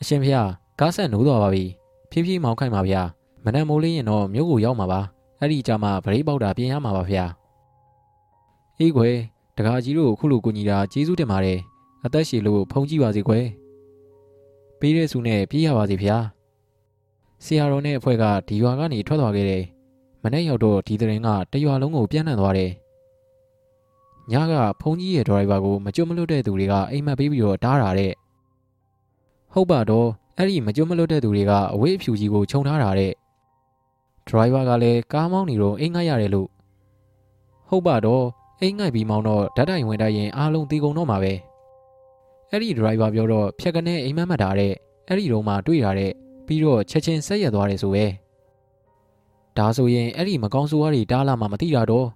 အရှင်ဖေကားဆက်နှိုးသွားပါပြီဖြည်းဖြည်းမောင်းခိုင်းပါဗျာမနက်မိုးလေးရင်တော့မြို့ကိုရောက်မှာပါအဲ့ဒီကြမှာဗရိတ်ပေါက်တာပြင်ရမှာပါဗျာအေးခွေတကားကြီးတို့ခုလိုကူညီတာကျေးဇူးတင်ပါတယ်အသက်ရှည်လို့ဖုန်ကြည့်ပါစေခွေပေးတဲ့စုနဲ့ပြေးရပါစေဗျာဆရာတော်နဲ့အဖွဲ့ကဒီရွာကနေထွက်သွားခဲ့တယ်။ မနေ့ရောက်တော့ဒီသတင်းကတရွာလုံးကိုပြန့်နှံ့သွားတယ်။ညကဖုန်းကြီးရဲ့ဒရိုင်ဘာကိုမကြွမလွတ်တဲ့သူတွေကအိမ်မက်ပေးပြီးတော့တားတာတဲ့။ဟုတ်ပါတော့အဲ့ဒီမကြွမလွတ်တဲ့သူတွေကအဝေးအဖြူကြီးကိုခြုံထားတာတဲ့ဒရိုင်ဘာကလည်းကားမောင်းနေတော့အိမ်ငှက်ရတယ်လို့ဟုတ်ပါတော့အိမ်ငှက်ပြီးမောင်းတော့ဓာတ်တိုင်ဝင်တိုက်ရင်အားလုံးတီကုန်တော့မှာပဲအဲ့ဒီဒရိုင်ဘာပြောတော့ဖြက်ကနေအိမ်မက်မှတ်တာတဲ့အဲ့ဒီတော့မှတွေ့ရတဲ့ပြီးတော့ချက်ချင်းဆက်ရက်သွားတယ်ဆိုပဲ ဒါဆိုရင်အဲ့ဒီမကောင်းဆိုးဝါးတွေတားလာမှမသိတာတော့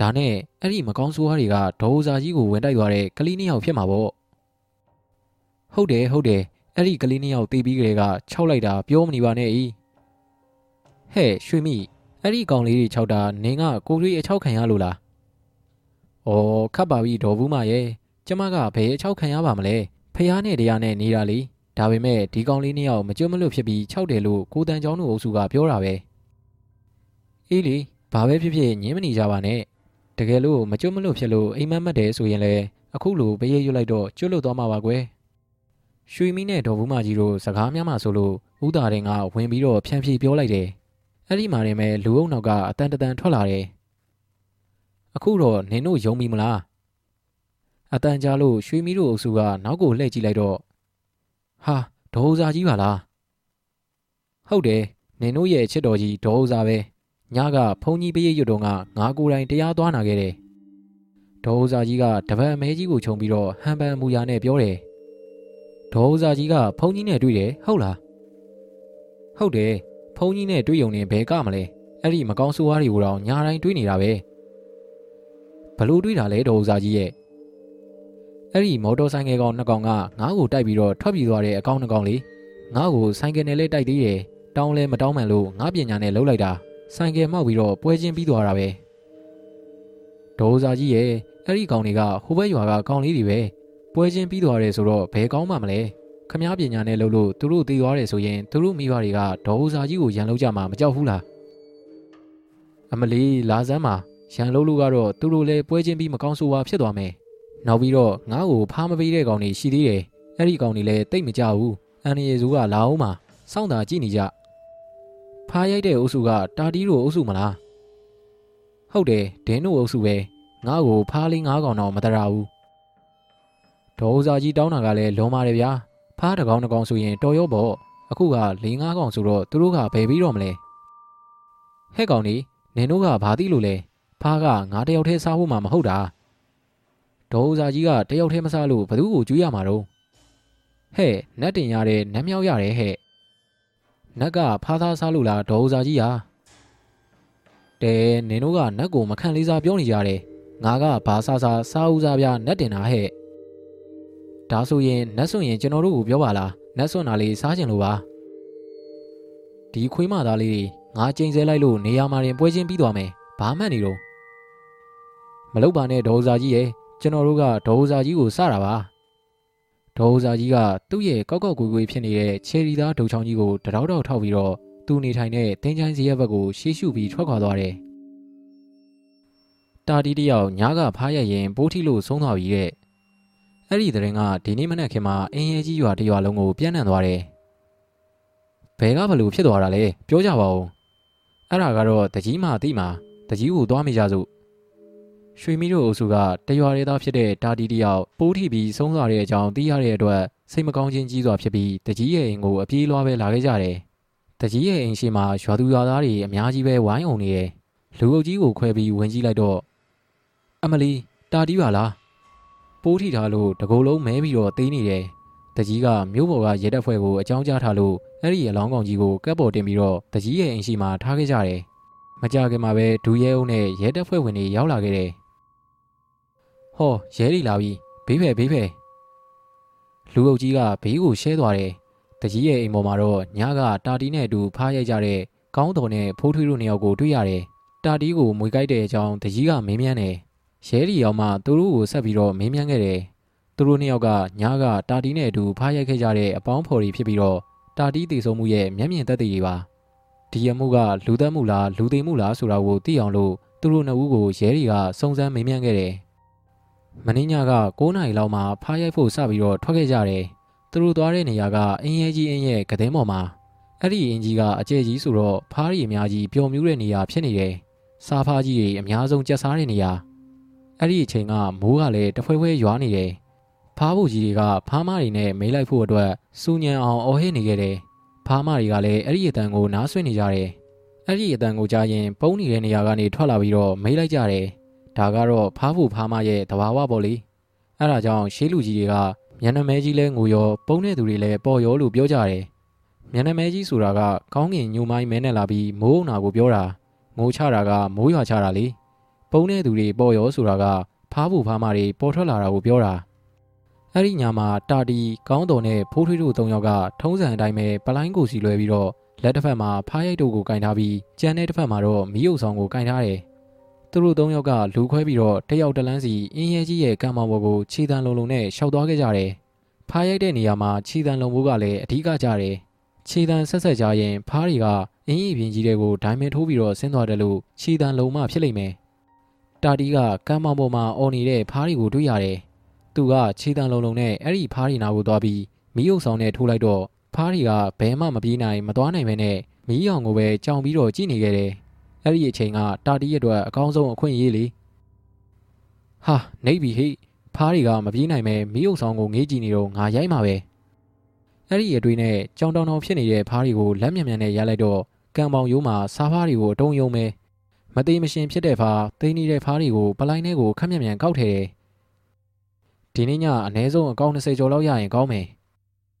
ဒါနဲ့အဲ့ဒီမကောင်းဆိုးဝါးတွေကဒေါ်စာကြီးကိုဝင်တိုက်သွားတဲ့ကလေးနှစ်ယောက်ဖြစ်မှာပေါ့ဟုတ်တယ်ဟုတ်တယ်အဲ့ဒီကလေးနှစ်ယောက်တေးပြီးကလေးကခြောက်လိုက်တာပြောမနေပါနဲ့ဤဟဲ့ရွှေမိအဲ့ဒီကောင်လေးတွေခြောက်တာနင်ကကိုရွေးအချောက်ခံရလို့လားဩခတ်ပါပြီဒေါ်ဘူးမရဲ့ကျမကဘယ်အချောက်ခံရပါမလဲဖះနဲ့တရားနဲ့နေတာလေ ဒါပေမဲ့ဒီကောင်လေးနှစ်ယောက်မကြွမလွတ်ဖြစ်ပြီးခြောက်တယ်လို့ကိုတန်ချောင်းတို့အုပ်စုကပြောတာပဲအေးလေဘာပဲဖြစ်ဖြစ်ညင်းမနေကြပါနဲ့တကယ်လို့မကြွမလွတ်ဖြစ်လို့အိမ်မက်မက်တယ်ဆိုရင်လည်းအခုလိုဘေးရရွတ်လိုက်တော့ကျွတ်လွတ်သွားမှာပါကွယ်ရွှေမီးနဲ့ဒေါ်ဘူးမကြီးတို့စကားများမှဆိုလို့ဦးသားရင်ကဝင်ပြီးတော့ဖြန့်ဖြေပြောလိုက်တယ်အဲ့ဒီမှာနေမဲ့လူအုပ်နောက်ကအတန်တန်ထွက်လာတယ်အခုတော့နင်တို့ယုံပြီမလားအတန်ကြားလို့ရွှေမီးတို့အုပ်စုကနောက်ကိုလှည့်ကြည့်လိုက်တော့ ဟာဒေါ်ဥစာကြီးပါလားဟုတ်တယ်နင်တို့ရဲ့ချစ်တော်ကြီးဒေါ်ဥစာပဲညကဖုန်ကြီးပရိတ်ရွတ်တော့ကငါကိုယ်တိုင်တရားသွားနာခဲ့တယ်ဒေါ်ဥစာကြီးကတပတ်အမဲကြီးကိုခြုံပြီးတော့ဟန်ပန်မူရနဲ့ပြောတယ်ဒေါ်ဥစာကြီးကဖုန်ကြီးနဲ့တွေ့တယ်ဟုတ်လားဟုတ်တယ်ဖုန်ကြီးနဲ့တွေ့ုံနဲ့ဘဲကမလဲအဲ့ဒီမကောင်းဆိုးဝါးတွေကိုတော့ညာတိုင်းတွေ့နေတာပဲဘလို့တွေ့တာလဲဒေါ်ဥစာကြီးရဲ့ အဲ့ဒီမော်တော်ဆိုင်ငယ်ကောင်နှစ်ကောင်ကငါ့ကိုတိုက်ပြီးတော့ထွက်ပြေးသွားတဲ့အကောင်နှစ်ကောင်လေးငါ့ကိုဆိုင်ကယ်နဲ့လဲတိုက်သေးတယ်တောင်းလဲမတောင်းမှန်လို့ငါပညာနဲ့လှုပ်လိုက်တာဆိုင်ကယ်မောက်ပြီးတော့ပွဲချင်းပြီးသွားတာပဲဒေါ်စာကြီးရဲ့အဲ့ဒီကောင်တွေကဟိုဘက်ရွာကကောင်လေးတွေပဲပွဲချင်းပြီးသွားတယ်ဆိုတော့ဘယ်ကောင်းမှမလဲခမားပညာနဲ့လှုပ်လို့သူတို့သိသွားတယ်ဆိုရင်သူတို့မိဘတွေကဒေါ်စာကြီးကိုရန်လုပ်ကြမှာမကြောက်ဘူးလားအမလီလာစမ်းမှာရန်လုပ်လို့ကတော့သူတို့လည်းပွဲချင်းပြီးမကောင်းဆိုးဝါဖြစ်သွားမယ် နောက်ပြီးတော့ငါ့ကိုဖားမပေးတဲ့ကောင်တွေရှိသေးတယ်အဲ့ဒီကောင်တွေလည်းတိတ်မကြဘူးအန်ရီစုကလာအောင်မှာစောင့်တာကြည့်နေကြဖားရိုက်တဲ့အုပ်စုကတာတီးတို့အုပ်စုမလားဟုတ်တယ်ဒင်းတို့အုပ်စုပဲငါ့ကိုဖားလေးငါးကောင်တော့မတရာဘူးဒေါ်ဥစာကြီးတောင်းတာကလည်းလွန်ပါတယ်ဗျာဖားတကောင်တကောင်ဆိုရင်တော်ရောပေါ့အခုက၄၅ကောင်ဆိုတော့သူတို့ကဘယ်ပြီးတော့မလဲဟဲ့ကောင်နေနင်တို့ကဘာသိလို့လဲဖားကငါတယောက်တည်းစားဖို့မှမဟုတ်တာ ဒေါ်ဦးစာကြီးကတယောက်တည်းမစားလို့ဘသူ့ကိုကျွေးရမှာတော့ဟဲ့နတ်တင်ရတဲ့နတ်မြောက်ရတယ်ဟဲ့နတ်ကဖားသားစားလို့လားဒေါ်ဦးစာကြီးဟာတဲနင်တို့ကနတ်ကိုမခံလေးစားပြောနေကြတယ်ငါကဘာစားစားစားဦးစားပြနတ်တင်တာဟဲ့ဒါဆိုရင်နတ်ဆွရင်ကျွန်တော်တို့ကိုပြောပါလားနတ်ဆွတာလေးစားချင်လို့ပါဒီခွေးမသားလေးတွေငါချိန်ဆဲလိုက်လို့နေရာမှာရင်ပွဲချင်းပြီးသွားမယ်ဘာမှတ်နေတော့မလုပ်ပါနဲ့ဒေါ်စာကြီးရဲ့ ကျွန်တော်တို့ကဒေါ်စာကြီးကိုစတာပါဒေါ်စာကြီးကသူ့ရဲ့ကောက်ကောက်ကွေကွေဖြစ်နေတဲ့ချယ်ရီသားဒုံချောင်းကြီးကိုတရောက်တော့ထောက်ပြီးတော့သူနေထိုင်တဲ့တင်းချိုင်းစီရဲ့ဘက်ကိုရှေးရှုပြီးထွက်ခွာသွားတယ်တာတီတယောက်ညားကဖားရရင်ပိုးထီလို့ဆုံးသွားပြီတဲ့အဲ့ဒီတဲ့ရင်ကဒီနေ့မနက်ခင်းမှာအင်းရဲကြီးရွာတရွာလုံးကိုပြန့်နှံ့သွားတယ်ဘယ်ကဘလို့ဖြစ်သွားတာလဲပြောကြပါဦးအဲ့ဒါကတော့တကြီးမှအတိမှတကြီးကိုသွားမိကြစို့ ရွှေမီတို့အုပ်စုကတရွာရဲသားဖြစ်တဲ့တာတီတယောက်ပိုးထီပြီးဆုံးသွားတဲ့အကြောင်းသိရတဲ့အတွက်စိတ်မကောင်းခြင်းကြီးစွာဖြစ်ပြီးတကြီးရဲ့အိမ်ကိုအပြေးလွှားပဲလာခဲ့ကြတယ်။တကြီးရဲ့အိမ်ရှိမှာရွာသူရွာသားတွေအများကြီးပဲဝိုင်းအောင်နေတယ်။လူအုပ်ကြီးကိုခွဲပြီးဝင်ကြည့်လိုက်တော့အမလီတာတီပါလား။ပိုးထီထားလို့တကိုယ်လုံးမဲပြီးတော့သေးနေတယ်။တကြီးကမြို့ပေါ်ကရဲတပ်ဖွဲ့ကိုအကြောင်းကြားထားလို့အဲ့ဒီအလောင်းကောင်ကြီးကိုကပ်ပေါ်တင်ပြီးတော့တကြီးရဲ့အိမ်ရှိမှာထားခဲ့ကြတယ်။မကြခင်မှာပဲဒူရဲအုပ်နဲ့ရဲတပ်ဖွဲ့ဝင်တွေရောက်လာခဲ့တယ်။ ဟောရဲတွေလာပြီဘေးဖယ်ဘေးဖယ်လူအုပ်ကြီးကဘေးကိုရှဲသွားတယ်တကြီးရဲ့အိမ်ပေါ်မှာတော့ညကတာတီနဲ့အတူဖားရိုက်ကြတဲ့ကောင်းတော်နဲ့ဖိုးထွေးတို့နှစ်ယောက်ကိုတွေ့ရတယ်တာတီကိုမွေကြိုက်တဲ့အကြောင်းတကြီးကမင်းမြန်းတယ်ရဲတွေရောက်မှသူတို့ကိုဆက်ပြီးတော့မင်းမြန်းခဲ့တယ်သူတို့နှစ်ယောက်ကညကတာတီနဲ့အတူဖားရိုက်ခဲ့ကြတဲ့အပေါင်းဖော်တွေဖြစ်ပြီးတော့တာတီတည်ဆုံမှုရဲ့မျက်မြင်သက်သေတွေပါဒီရမှုကလူသက်မှုလားလူသိမှုလားဆိုတာကိုသိအောင်လို့သူတို့နှစ်ဦးကိုရဲတွေကစုံစမ်းမင်းမြန်းခဲ့တယ် မင်းညက9နာရီလောက်မှဖားရိုက်ဖို့စပြီးတော့ထွက်ခဲ့ကြတယ်။သူတို့သွားတဲ့နေရာကအင်းရဲကြီးအင်းရဲ့ကတဲ့ပေါ်မှာအဲ့ဒီအင်းကြီးကအကျဲကြီးဆိုတော့ဖားရီအများကြီးပျော်မြူးတဲ့နေရာဖြစ်နေတယ်။စားဖားကြီးတွေအများဆုံးကြက်စားတဲ့နေရာ။အဲ့ဒီအချိန်ကမိုးကလည်းတဖွဲဖွဲရွာနေတယ်။တဖားဖို့ကြီးတွေကဖားမတွေနဲ့မိလိုက်ဖို့အတွက်စူညံအောင်အော်ဟစ်နေခဲ့တယ်ဖားမတွေကလည်းအဲ့ဒီအတန်ကိုနားဆွင့်နေကြတယ်အဲ့ဒီအတန်ကိုကြားရင် ပုံနေတဲ့နေရာကနေထွက်လာပြီးတော့မိလိုက်ကြတယ် ဒါကတော့ဖားဖို့ဖားမရဲ့သဘာဝပေါ့လေအဲ့ဒါကြောင့်ရှေးလူကြီးတွေကမျက်နှာမဲကြီးလဲငိုရောပုံတဲ့သူတွေလည်းပေါ်ရောလို့ပြောကြတယ်မျက်နှာမဲကြီးဆိုတာကကောင်းကင်ညိုမိုင်းမဲနဲ့လာပြီးမိုးုံနာကိုပြောတာငိုချတာကမိုးရွာချတာလေပုံတဲ့သူတွေပေါ်ရောဆိုတာကဖားဖို့ဖားမတွေပေါ်ထွက်လာတာကိုပြောတာအဲ့ဒီညမှာတာတီကောင်းတော်နဲ့ဖိုးထွေးတို့၃ယောက်ကထုံးစံအတိုင်းပဲပလိုင်းကိုစီလွဲပြီးတော့လက်တစ်ဖက်မှာဖားရိုက်တို့ကိုကင်ထားပြီးကြံတဲ့တစ်ဖက်မှာတော့မီးယုပ်ဆောင်ကိုကင်ထားတယ် သူတို့၃ယောက်ကလူခွဲပြီးတော့တယောက်တလန်းစီအင်းရဲကြီးရဲ့ကံမောင်ဘော်ကိုခြေတံလုံးလုံးနဲ့ရှောက်သွားခဲ့ကြတယ်ဖားရိုက်တဲ့နေရာမှာခြေတံလုံးဘိုးကလည်းအဓိကကြတယ်ခြေတံဆက်ဆက်ကြရင်ဖားတွေကအင်းကြီးပြင်းကြီးတွေကိုဒိုင်မန်ထိုးပြီးတော့ဆင်းသွားတယ်လို့ခြေတံလုံးမဖြစ်လိမ့်မယ်တာတီကကံမောင်ပေါ်မှာအော်နေတဲ့ဖားတွေကိုတွေ့ရတယ်သူကခြေတံလုံးလုံးနဲ့အဲ့ဒီဖားတွေနာကိုသွားပြီးမီးယုပ်ဆောင်နဲ့ထိုးလိုက်တော့ဖားတွေကဘဲမှမပြေးနိုင်မသွားနိုင်ပဲနဲ့မီးရောင်ကိုပဲကြောင်ပြီးတော့ကြည့်နေခဲ့တယ်။ အဲ့ဒီအချိန်ကတာတီရဲ့အတွက်အကောင်းဆုံးအခွင့်အရေးလေ။ဟာနေပြီဟိဖားတွေကမပြေးနိုင်ပဲမီးယုပ်ဆောင်ကိုငေးကြည့်နေတော့ငါရိုက်မှာပဲ။အဲ့ဒီအတွေ့နဲ့ကြောင်တောင်တောင်ဖြစ်နေတဲ့ဖားတွေကိုလက်မြန်မြန်နဲ့ရိုက်လိုက်တော့ကံပေါင်ရိုးမှာစားဖားတွေကိုအတုံးယုံပဲမသေးမရှင်ဖြစ်တဲ့ဖားသိနေတဲ့ဖားတွေကိုပလိုင်းထဲကိုခက်မြန်မြန်ကောက်ထည့်တယ်။ဒီနေ့ညအနည်းဆုံးအကောင့်20ကျော်လောက်ရရင်ကောင်းမယ်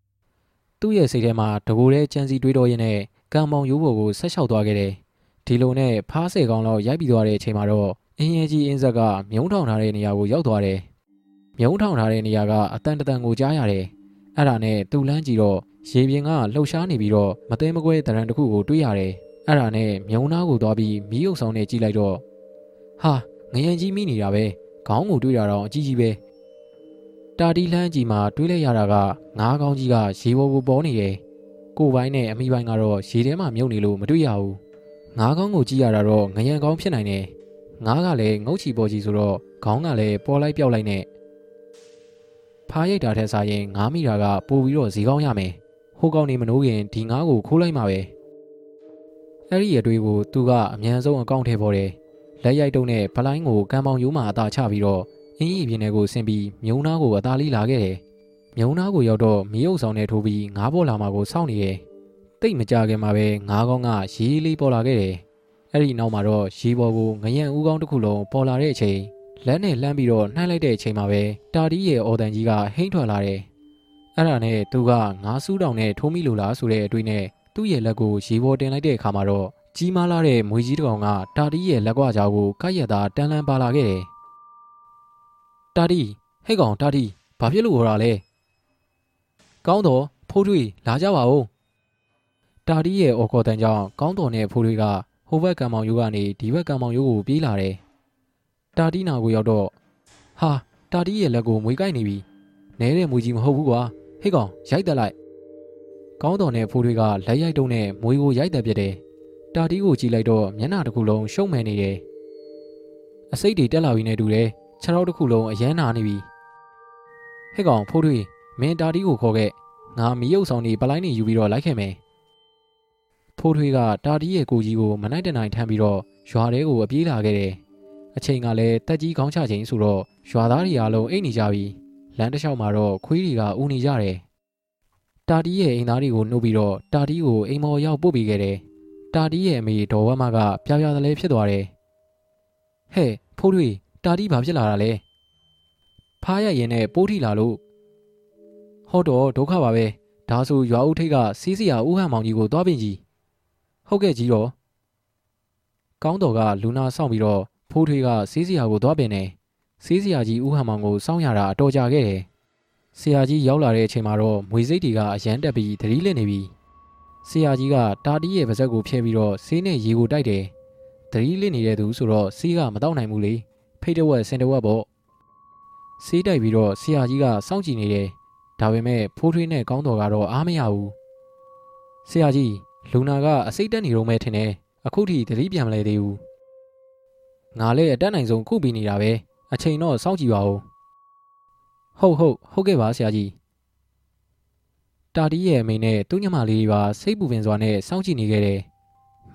။သူ့ရဲ့စိတ်ထဲမှာတကူတဲ့ကြံစီတွေးတော်ရင်းနဲ့ကံမောင်ရိုးပေါ်ကိုဆက်လျှောက်သွားခဲ့တယ်။ ဒီလိုနဲ့ဖားဆယ်ကောင်းလောက်ရိုက်ပြီးသွားတဲ့အချိန်မှာတော့အင်းရဲကြီးအင်းဆက်ကမြုံထောင်ထားတဲ့နေရာကိုရောက်သွားတယ်။မြုံထောင်ထားတဲ့နေရာကအတန်တန်ကိုကြားရတယ်။အဲ့ဒါနဲ့သူ့လန်းကြည့်တော့ရေပြင်ကလှုပ်ရှားနေပြီးတော့မသိမကွဲတရံတစ်ခုကိုတွေးရတယ်။အဲ့ဒါနဲ့မြုံနာကိုသွားပြီးမီးရုပ်ဆောင်နဲ့ကြည့်လိုက်တော့ဟာငရင်ကြီးမိနေတာပဲ။ခေါင်းကိုတွေးတာတော့အကြီးကြီးပဲ။တာတီလန်းကြီးမှာတွေးလိုက်ရတာကငါးကောင်းကြီးကရေပေါ်ကိုပေါ်နေတယ်။ကိုပိုင်းနဲ့အမိပိုင်းကတော့ရေထဲမှာမြုပ်နေလို့မတွေ့ရဘူး။ ငါးကောင်းကိုကြည့်ရတာတော့ငရံကောင်းဖြစ်နိုင်တယ်။ငါးကလည်းငုတ်ချီပေါ်ကြီးဆိုတော့ခေါင်းကလည်းပေါ်လိုက်ပြောက်လိုက်နဲ့ဖားရိတ်တာထက်စားရင်ငါးမိတာကပိုပြီးတော့ဈေးကောင်းရမယ်။ဟိုကောင်နေမနိုးခင်ဒီငါးကိုခိုးလိုက်မှာပဲ။အဲ့ဒီအတွေ့ကိုသူကအမြန်ဆုံးအကောင့်ထဲပေါ်တယ်။လက်ရိုက်တုံးနဲ့ဖလိုင်းကိုကံပေါင်ရိုးမှာအသာချပြီးတော့အင်းကြီးပြင်းထဲကိုဆင်းပြီးမြုံနာကိုအသာလေးလာခဲ့တယ်။မြုံနာကိုရောက်တော့မီးအုပ်ဆောင်နဲ့ထိုးပြီးငါးပေါ်လာမှာကိုစောင့်နေတယ်။ တိတ်မကြခင်မှာပဲငါးကောင်းကရေးလေးပေါ်လာခဲ့တယ်။အဲ့ဒီနောက်မှာတော့ရေပေါ်ကိုငရံဦးကောင်းတစ်ခုလုံးပေါ်လာတဲ့အချိန်လက်နဲ့လှမ်းပြီးတော့နှိုင်းလိုက်တဲ့အချိန်မှာပဲတာတီးရဲ့အော်တန်ကြီးကဟိမ့်ထွက်လာတယ်။အဲ့ဒါနဲ့သူကငါးစူးတောင်နဲ့ထိုးမိလို့လားဆိုတဲ့အတွေ့နဲ့သူ့ရဲ့လက်ကိုရေပေါ်တင်လိုက်တဲ့အခါမှာတော့ကြီးမားလာတဲ့မွေကြီးတစ်ကောင်ကတာတီးရဲ့လက်ကွာကြောင်ကိုကိုက်ရက်သားတန်းလန်းပါလာခဲ့တယ်။တာတီးဟဲ့ကောင်တာတီးဘာဖြစ်လို့ဟောတာလဲ။ကောင်းတော့ဖိုးထွေးလာကြပါဦး။ တာတီးရဲ့အော်ကော်တန်ကြောင့်ကောင်းတော်နဲ့ဖိုးထွေးကဟိုဘက်ကံမောင်ရိုးကနေဒီဘက်ကံမောင်ရိုးကိုပြေးလာတယ်။တာတီးနာကိုရောက်တော့ဟာတာတီးရဲ့လက်ကိုမွေကိုက်နေပြီ။နဲတဲ့မွေကြီးမဟုတ်ဘူးကွာ။ဟေ့ကောင်ရိုက်တက်လိုက်။ကောင်းတော်နဲ့ဖိုးထွေးကလက်ရိုက်တုံးနဲ့မွေကိုရိုက်တက်ပြတယ်။တာတီးကိုကြည့်လိုက်တော့မျက်နှာတစ်ခုလုံးရှုံမဲ့နေတယ်။အစိတ်တွေတက်လာပြီးနေတူတယ်။ခြေထောက်တစ်ခုလုံးအယမ်းနာနေပြီ။ဟေ့ကောင်ဖိုးထွေးမင်းတာတီးကိုခေါ်ခဲ့။ငါမီးရုပ်ဆောင်နေပလိုင်းနေယူပြီးတော့လိုက်ခဲ့မယ်။ ဖိုးထွေးကတာတီးရဲ့ကိုကြီးကိုမနိုင်တနိုင်ထမ်းပြီးတော့ရွာထဲကိုအပြေးလာခဲ့တယ်။အချိန်ကလည်းတက်ကြီးခေါင်းချချိန်ဆိုတော့ရွာသားတွေအားလုံးအိတ်နေကြပြီ။လမ်းတစ်လျှောက်မှာတော့ခွေးတွေကဦးနေကြတယ်။တာတီးရဲ့အိမ်သားတွေကိုနှုတ်ပြီးတော့တာတီးကိုအိမ်မော်ရောက်ပို့ပေးခဲ့တယ်။တာတီးရဲ့အမေဒေါ်ဝမ်းမကပြားပြားတလဲဖြစ်သွားတယ်။ဟဲ့ဖိုးထွေးတာတီးဘာဖြစ်လာတာလဲ။ဖားရရင်နဲ့ပိုးထိလာလို့ဟောတော့ဒုက္ခပါပဲ။ဒါဆိုရွာဦးထိတ်ကစီးစရာဦးဟန်မောင်ကြီးကိုသွားပြင်ကြီး။ ဟုတ်ကဲ့ကြီးတော့ကောင်းတော်ကလူနာဆောင်ပြီးတော့ဖိုးထွေးကစီးစရာကိုသွားပင်တယ်စီးစရာကြီးဦးဟန်မောင်ကိုစောင့်ရတာအတော်ကြာခဲ့တယ်ဆရာကြီးရောက်လာတဲ့အချိန်မှာတော့မွေစိတ်တွေကအရန်တက်ပြီးသတိလစ်နေပြီဆရာကြီးကတာတီးရဲ့ပါဇက်ကိုဖျဲပြီးတော့ဆေးနဲ့ရေကိုတိုက်တယ်သတိလစ်နေတဲ့သူဆိုတော့ဆေးကမတော့နိုင်ဘူးလေဖိတ်တဝက်စင်တဝက်ပေါ့ဆေးတိုက်ပြီးတော့ဆရာကြီးကစောင့်ကြည့်နေတယ်ဒါပေမဲ့ဖိုးထွေးနဲ့ကောင်းတော်ကတော့အားမရဘူးဆရာကြီး လူနာကအစိတ်တက်နေတော့မဲထင်တယ်အခုထိသတိပြန်မလဲသေးဘူးငါလည်းအတက်နိုင်ဆုံးခုပြီးနေတာပဲအချိန်တော့စောင့်ကြည့်ပါဦးဟုတ်ဟုတ်ဟုတ်ကဲ့ပါဆရာကြီးတာတီးရဲ့အမိနဲ့သူ့ညမလေးပါစိတ်ပူပင်စွာနဲ့စောင့်ကြည့်နေခဲ့တယ်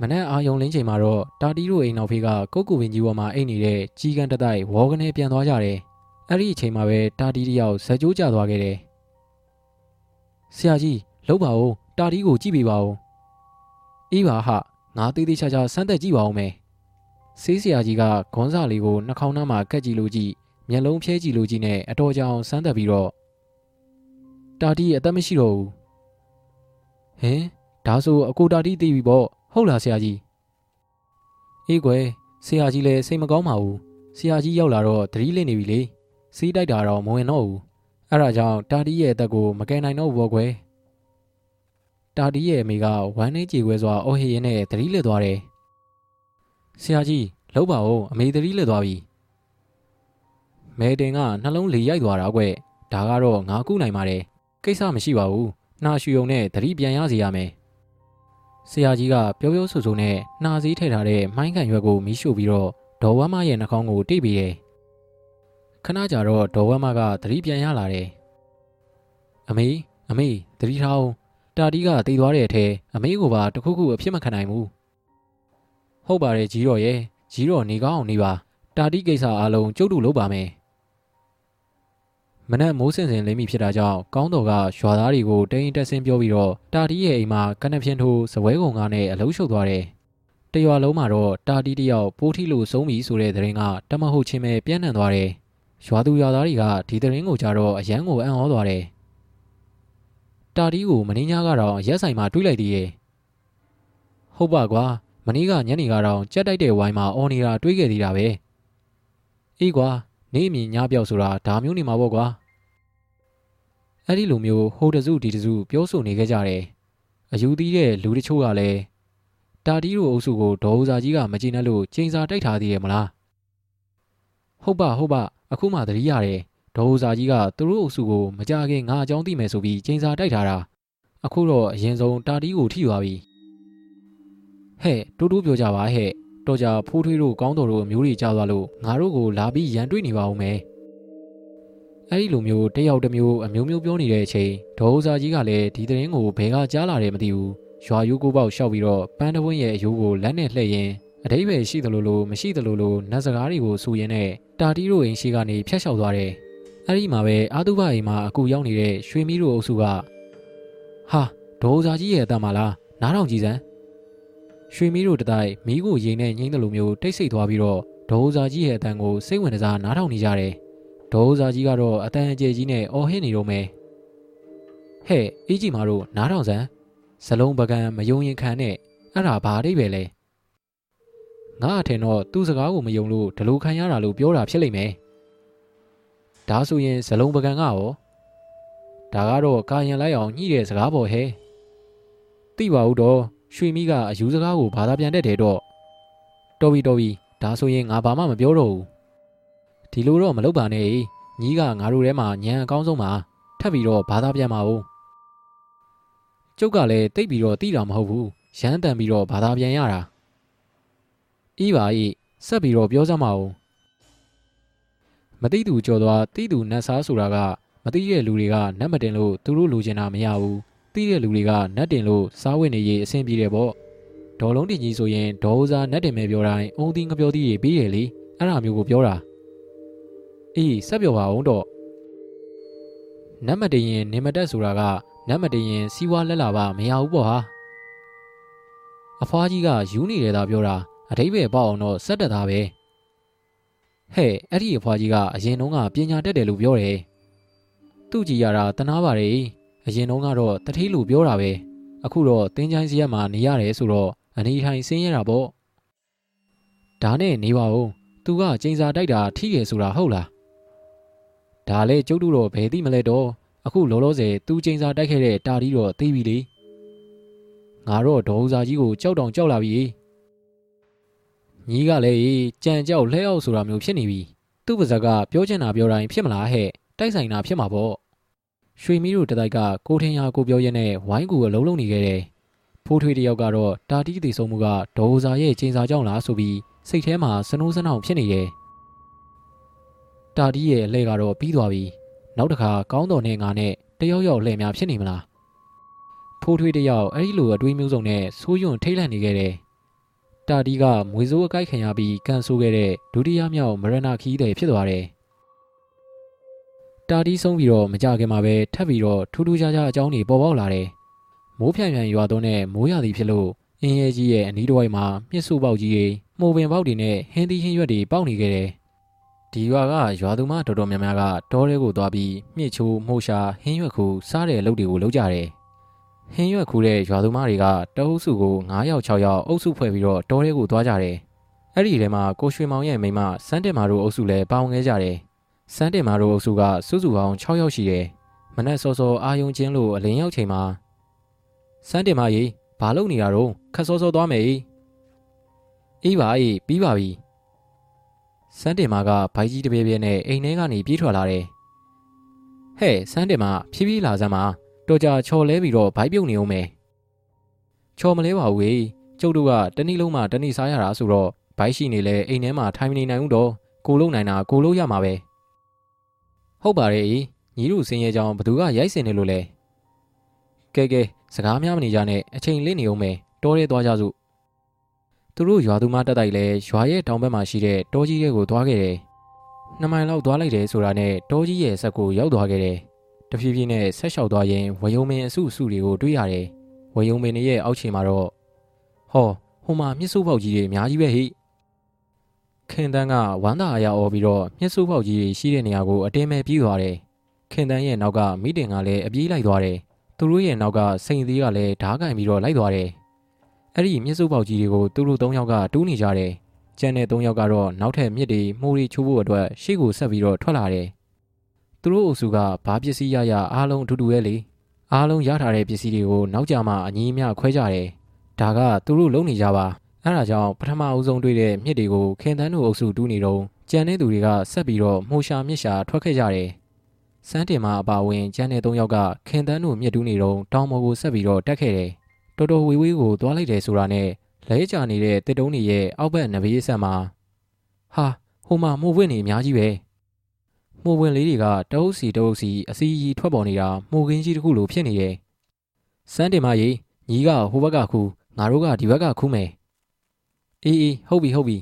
မနက်အာယုံလင်းချိန်မှာတော့တာတီးတို့အိမ်နောက်ဖေးကကုတ်ကူပင်ကြီးပေါ်မှာအိတ်နေတဲ့ကြီးကန်းတတိုက်ဝေါကနေပြန်သွားကြတယ်အဲ့ဒီအချိန်မှာပဲတာတီတယောက်ဇက်ကြိုးကျသွားခဲ့တယ်ဆရာကြီးလှုပ်ပါဦးတာတီကိုကြည့်ပေးပါဦး အေးပါဟငါသေးသေးချာချာစမ်းသက်ကြည့်ပါဦးမယ်ဆေးဆရာကြီးကဂွန်းစာလေးကိုနှာခေါင်းထဲမှာကတ်ကြည့်လို့ကြည့်မျက်လုံးဖြဲကြည့်လို့ကြည့်နဲ့အတော်ကြာအောင်စမ်းသက်ပြီးတော့တာတီအသက်မရှိတော့ဘူးဟင်ဒါဆိုအကိုတာတီသိပြီပေါ့ဟုတ်လားဆရာကြီးအေးကွယ်ဆရာကြီးလည်းစိတ်မကောင်းပါဘူးဆရာကြီးရောက်လာတော့သတိလစ်နေပြီလေစီးတိုက်တာတော့မဝင်တော့ဘူးအဲ့ဒါကြောင့်တာတီရဲ့အသက်ကိုမကယ်နိုင်တော့ဘူးပေါ့ကွယ် တာတီရဲ့အမေကဝမ်းနေကြေခွဲစွာအော်ဟေရင်နဲ့သတိလစ်သွားတယ်ဆရာကြီးလောက်ပါဦးအမေသတိလစ်သွားပြီမဲတင်ကနှလုံးလေရိုက်သွားတာကွဒါကတော့ငါကုနိုင်ပါတယ်ကိစ္စမရှိပါဘူးနှာရှူုံနဲ့သတိပြန်ရစီရမယ်ဆရာကြီးကပြောပြောဆိုဆိုနဲ့နှာစည်းထည့်ထားတဲ့မိုင်းကန်ရွက်ကိုမီးရှို့ပြီးတော့ဒေါ်ဝမ်းမရဲ့နှာခေါင်းကိုတိတ်ပြီးတယ်ခဏကြာတော့ဒေါ်ဝမ်းမကသတိပြန်ရလာတယ်အမေအမေသတိထားအောင် တာတီးကတည်သွားတဲ့အထဲအမေကိုပါတခုခုအဖြစ်မခံနိုင်ဘူးဟုတ်ပါတယ်ကြီးတော်ရဲ့ကြီးတော်နေကောင်းအောင်နေပါတာတီးကိစ္စအလုံးကျုပ်တို့လုပ်ပါမယ်မနက်မိုးစင်စင်လင်းမိဖြစ်တာကြောင့်ကောင်းတော်ကရွာသားတွေကိုတိန်တက်ဆင်းပြောပြီးတော့တာတီးရဲ့အိမ်မှာကနက်ဖြင်းထိုးစပွဲကုံကားနဲ့အလုံးရှုပ်သွားတယ်။တရွာလုံးမှာတော့တာတီးတယောက်ပိုးထီလို့ဆုံးပြီဆိုတဲ့သတင်းကတမဟုတ်ချင်းပဲပြန့်နှံ့သွားတယ်။ရွာသူရွာသားတွေကဒီသတင်းကိုကြားတော့အယမ်းကိုအံ့ဩသွားတယ်။ တာတီးကိုမင်းညာကတော့ရက်ဆိုင်မှာတွေးလိုက်သေးရဲ့။ဟုတ်ပါကွာမင်းကညနေကတော့ကြက်တိုက်တဲ့ဝိုင်းမှာအော်နေတာတွေးခဲ့သေးတာပဲ။အေးကွာနေအမြင်ညပြောက်ဆိုတာဒါမျိုးနေမှာပေါ့ကွာအဲ့ဒီလိုမျိုးဟိုတစုဒီတစုပြောဆိုနေခဲ့ကြတယ်အယူသီးတဲ့လူတချို့ကလည်းတာတီးတို့အုပ်စုကိုဒေါ်ဦးစာကြီးကမကြည့်နဲ့လို့ချိန်စာတိုက်ထားသေးရဲ့မလားဟုတ်ပါဟုတ်ပါအခုမှသတိရတယ် ဒေါ်ဦးစာကြီးကသူတို့အုပ်စုကိုမကြခင်ငါအကြောင်းသိမယ်ဆိုပြီးချိန်စာတိုက်ထားတာအခုတော့အရင်ဆုံးတာတီးကိုထိသွားပြီဟဲ့တိုးတိုးပြောကြပါဟဲ့တော့ကြဖိုးထွေးတို့ကောင်းတော်တို့မျိုးတွေကြားသွားလို့ငါတို့ကိုလာပြီးရန်တွေ့နေပါဦးမယ်အဲ့ဒီလိုမျိုးတယောက်တစ်မျိုးအမျိုးမျိုးပြောနေတဲ့အချိန်ဒေါ်ဦးစာကြီးကလည်းဒီသတင်းကိုဘယ်ကကြားလာတယ်မသိဘူးရွာယူကိုပေါက်ရှောက်ပြီးတော့ပန်းတဝင်းရဲ့အယိုးကိုလက်နဲ့လှည့်ရင်အတိဘယ်ရှိသလိုလိုမရှိသလိုလိုနတ်စကားတွေကိုစူရင်းနဲ့တာတီတို့အိမ်ရှိကနေဖျက်လျှောက်သွားတယ် အဲ့ဒီမှာပဲအာတုဘအိမ်မှာအကူရောက်နေတဲ့ရွှေမီးတို့အုပ်စုကဟာဒေါ်ဦးစာကြီးရဲ့အတမ်းမလားနားထောင်ကြည့်စမ်းရွှေမီးတို့တတိုက်မီးကိုရိမ်နဲ့ငိမ့်တယ်လို့မျိုးတိတ်ဆိတ်သွားပြီးတော့ဒေါ်ဦးစာကြီးရဲ့အတန်ကိုစိတ်ဝင်စားနားထောင်နေကြတယ်။ဒေါ်ဦးစာကြီးကတော့အတန်အကျယ်ကြီးနဲ့အော်ဟစ်နေတော့မယ်။ဟဲ့အေးကြီးမာတို့နားထောင်စမ်းဇလုံးပကံမယုံရင်ခံနဲ့အဲ့ဒါဘာအတိပဲလဲ။ငါအထင်တော့သူ့စကားကိုမယုံလို့ဒလိုခံရတာလို့ပြောတာဖြစ်လိမ့်မယ်။ ဒါဆိုရင်ဇလုံးပကံကရောဒါကတော့ကာယံလိုက်အောင်ညှိတဲ့စကားပေါ်ဟဲ့။သိပါဦးတော့ရွှေမိကအယူစကားကိုဘာသာပြန်တတ်တယ်တော့တော်ပြီတော်ပြီဒါဆိုရင်ငါဘာမှမပြောတော့ဘူးဒီလိုတော့မလုပ်ပါနဲ့ညီကငါတို့ထဲမှာညံအကောင်းဆုံးပါထပ်ပြီးတော့ဘာသာပြန်ပါဦးကျုပ်ကလည်းတိတ်ပြီးတော့တိတာမဟုတ်ဘူးရမ်းတန်ပြီးတော့ဘာသာပြန်ရတာအေးပါအေးဆက်ပြီးတော့ပြောစမ်းပါဦး မသိသူကြော်သွားသိသူနတ်စားဆိုတာကမသိတဲ့လူတွေကနတ်မတင်လို့သူတို့လိုချင်တာမရဘူးသိတဲ့လူတွေကနတ်တင်လို့စားဝတ်နေရေးအဆင်ပြေတယ်ပေါ့ဒေါ်လုံးတင်ကြီးဆိုရင်ဒေါ်ဦးစားနတ်တင်မဲ့ပြောတိုင်းအုံသီးငပြောသီးတွေပြီးတယ်လေအဲ့ဒါမျိုးကိုပြောတာအေးဆက်ပြောပါအောင်တော့နတ်မတင်ရင်နေမတက်ဆိုတာကနတ်မတင်ရင်စီးဝါလက်လာပါမရဘူးပေါ့ဟာအဖွားကြီးကယူနေတယ်သာပြောတာအတိတ်ပဲပေါ့အောင်တော့စက်တက်သားပဲ ဟဲ့အဲ့ဒီအဖွားကြီးကအရင်တုန်းကပညာတတ်တယ်လို့ပြောတယ်သူ့ကြည်ရတာတနာပါတယ်အရင်တုန်းကတော့တတိလူပြောတာပဲအခုတော့တင်းချိုင်းစီရက်မှာနေရတယ်ဆိုတော့အနေထိုင်ဆင်းရတာပေါ့ဒါနဲ့နေပါဦးသူကကျင်းစာတိုက်တာထိရဆိုတာဟုတ်လားဒါလဲကျုပ်တို့တော့ဘယ်သိမလဲတော့အခုလောလောဆယ်သူကျင်းစာတိုက်ခဲ့တဲ့တာတီတော့သိပြီလေငါတော့ဒေါ်ဦးစာကြီးကိုကြောက်တောင်ကြောက်လာပြီ ညီကလည်းကြံကြောက်လှဲအောင်ဆိုတာမျိုးဖြစ်နေပြီသူ့ပါဇက်ကပြောချင်တာပြောတိုင်းဖြစ်မလားဟဲ့တိုက်ဆိုင်တာဖြစ်မှာပေါ့ရွှေမီးတို့တတိုက်ကကိုထင်ရကိုပြောရဲနဲ့ဝိုင်းကူအလုံးလုံးနေခဲ့တယ်။ဖိုးထွေးတယောက်ကတော့တာတီးသေးဆုံးမှုကဒေါ်စာရဲ့ကျင်းစာကြောင့်လားဆိုပြီးစိတ်ထဲမှာစနိုးစနောင်ဖြစ်နေတယ်။တာတီးရဲ့အလဲကတော့ပြီးသွားပြီ။နောက်တစ်ခါကောင်းတော်နဲ့ငါနဲ့တယောက်ယောက်လှည့်များဖြစ်နေမလား။ဖိုးထွေးတယောက်အဲ့ဒီလိုအတွေးမျိုးစုံနဲ့ဆိုးယွန့်ထိတ်လန့်နေခဲ့တယ်။ တာတီးကမွေစိုးအကိုက်ခံရပြီးကန်ဆိုးခဲ့တဲ့ဒုတိယမြောက်မရဏခီးတဲ့ဖြစ်သွားတယ်။တာတီးဆုံးပြီးတော့မကြခင်မှာပဲထပ်ပြီးတော့ထူးထူးခြားခြားအကြောင်းတွေပေါ်ပေါက်လာတယ်မိုးဖြန့်ဖြန့်ရွာသွန်းတဲ့မိုးရသည်ဖြစ်လို့အင်းရဲကြီးရဲ့အနီးတစ်ဝိုက်မှာမြစ်စုပေါက်ကြီးတွေမှုပင်ပေါက်တွေနဲ့ဟင်းသီးဟင်းရွက်တွေပေါက်နေခဲ့တယ်ဒီရွာကရွာသူမတော်တော်များများကတောထဲကိုသွားပြီးမြစ်ချိုးမှုရှာဟင်းရွက်ခူစားတဲ့အလုပ်တွေကိုလုပ်ကြတယ် ဟင်းရွက်ခူတဲ့ရွာသူမတွေကတအုပ်စုကို9ယောက်6ယောက်အုပ်စုဖွဲ့ပြီးတော့တောထဲကိုသွားကြတယ်အဲ့ဒီထဲမှာကိုရွှေမောင်ရဲ့မိမစန်းတင်မာတို့အုပ်စုလည်းပါဝင်ခဲ့ကြတယ်စန်းတင်မာတို့အုပ်စုကစုစုပေါင်း6ယောက်ရှိတယ်မနက်စောစောအာယုံချင်းလို့အလင်းရောက်ချိန်မှာစန်းတင်မာကြီးဘာလုပ်နေတာတော့ခက်စောစောသွားမယ်အေးပါအေးပြီးပါပြီစန်းတင်မာကဘိုက်ကြီးတပြဲပြဲနဲ့အိမ်ထဲကနေပြေးထွက်လာတယ်ဟဲ့စန်းတင်မာဖြည်းဖြည်းလာစမ်းပါ တော်ကြာချော်လဲပြီးတော့ဘိုက်ပြုတ်နေအောင်မယ်ချော်မလဲပါဘူးေကျုပ်တို့ကတနည်းလုံးမှတနည်းစားရတာဆိုတော့ဘိုက်ရှိနေလဲအိမ်ထဲမှာထိုင်မနေနိုင်ဘူးတော့ကိုလုံးနိုင်တာကိုလို့ရမှာပဲဟုတ်ပါတယ်ညီတို့စင်ရဲကြောင်ဘသူကရိုက်စင်နေလို့လဲကဲကဲစကားများမနေကြနဲ့အချိန်လင့်နေအောင်မယ်တောရဲသွားကြစို့သူတို့ရွာသူမတက်တိုက်လဲရွာရဲ့တောင်ဘက်မှာရှိတဲ့တောကြီးရဲ့ကိုသွားခဲ့တယ်နှစ်မိုင်လောက်သွားလိုက်တယ်ဆိုတာနဲ့တောကြီးရဲ့ဆက်ကိုရောက်သွားခဲ့တယ် တဖြည်းဖြည်းနဲ့ဆက်လျှောက်သွားရင်ဝယုံမင်းအစုစုတွေကိုတွေ့ရတယ်ဝယုံမင်းရဲ့အောက်ခြေမှာတော့ဟောဟိုမှာမြစ်စုပေါက်ကြီးတွေအများကြီးပဲဟိခင်တန်းကဝမ်းသာအရာအော်ပြီးတော့မြစ်စုပေါက်ကြီးတွေရှိတဲ့နေရာကိုအတင်းမဲ့ပြေးသွားတယ်ခင်တန်းရဲ့နောက်ကမိတင်ကလည်းအပြေးလိုက်သွားတယ်သူတို့ရဲ့နောက်ကစိန်သေးကလည်းဓားကင်ပြီးတော့လိုက်သွားတယ်။အဲ့ဒီမြစ်စုပ်ပေါက်ကြီးတွေကိုသူတို့၃ယောက်ကတူးနေကြတယ်။ကျန်တဲ့၃ယောက်ကတော့နောက်ထပ်မြစ်တွေမှုတွေချိုးဖို့အတွက်ရှေ့ကိုဆက်ပြီးတော့ထွက်လာတယ်။ သူတို့အုပ်စုကဘာပစ္စည်းရရအားလုံးအထူးတူရဲ့လေ။အားလုံးရထားတဲ့ပစ္စည်းတွေကိုနောက်ကြမှာအညီအမျှခွဲကြတယ်။ဒါကသူတို့လုံနေကြပါ။အဲ့ဒါကြောင့်ပထမအဦးဆုံးတွေ့တဲ့မြစ်တွေကိုခင်တန်းတို့အုပ်စုတူးနေတော့ကြံတဲ့သူတွေကဆက်ပြီးတော့မှုရှာမြစ်ရှာထွက်ခဲ့ကြတယ်စန်းတင်မအပါဝင်ကျန်းတဲ့၃ယောက်ကခင်တန်းတို့မြစ်တူးနေတော့တောင်ပေါ်ကိုဆက်ပြီးတော့တက်ခဲ့တယ်။တော်တော်ဝေဝေးကိုသွားလိုက်တယ်ဆိုတာနဲ့လဲကျနေတဲ့တစ်တုံးတွေရဲ့အောက်ဘက်နဘေးဆက်မှာဟာဟိုမှာမှုဝင့်နေအများကြီးပဲ။ မှုဝင်လေးတွေကတအုပ်စီတအုပ်စီအစီအီထွက်ပေါ်နေတာမှုခင်းကြီးတစ်ခုလိုဖြစ်နေတယ်။စန်းတင်မကြီးညီကဟိုဘက်ကခူးငါတို့ကဒီဘက်ကခူးမယ်။အေးအေးဟုတ်ပြီဟုတ်ပြီ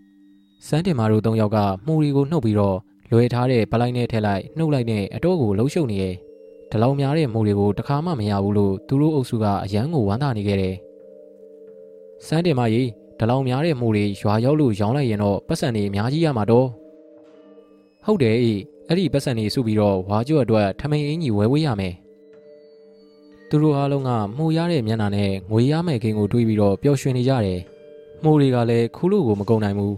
။စန်းတင်မတို့၃ယောက်ကမှုတွေကိုနှုတ်ပြီးတော့လွယ်ထားတဲ့ပလိုက်နဲ့ထည့်လိုက်နှုတ်လိုက်နဲ့အတော့ကိုလှုပ်ရှုပ်နေရဲ့ဒလောင်များတဲ့မိုးတွေကိုတခါမှမရဘူးလို့သူတို့အုပ်စုကအရန်ကိုဝမ်းသာနေခဲ့တယ်။စန်းတင်မကြီးဒလောင်များတဲ့မိုးတွေရွာရောက်လို့ရောင်းလိုက်ရင်တော့ပတ်စံတွေအများကြီးရမှာတော့။ ဟုတ်တယ်အေးအဲ့ဒီပတ်စံတွေစုပြီးတော့ဝါကျွတ်အတွက်ထမိန်အင်ကြီးဝဲဝေးရမယ်။သူတို့အားလုံးကမှုရတဲ့မျက်နှာနဲ့ငွေရမဲ့ခင်းကိုတွေးပြီးတော့ပျော်ရွှင်နေကြတယ်။မှုတွေကလည်းခူးလို့ကိုမကုန်နိုင်ဘူး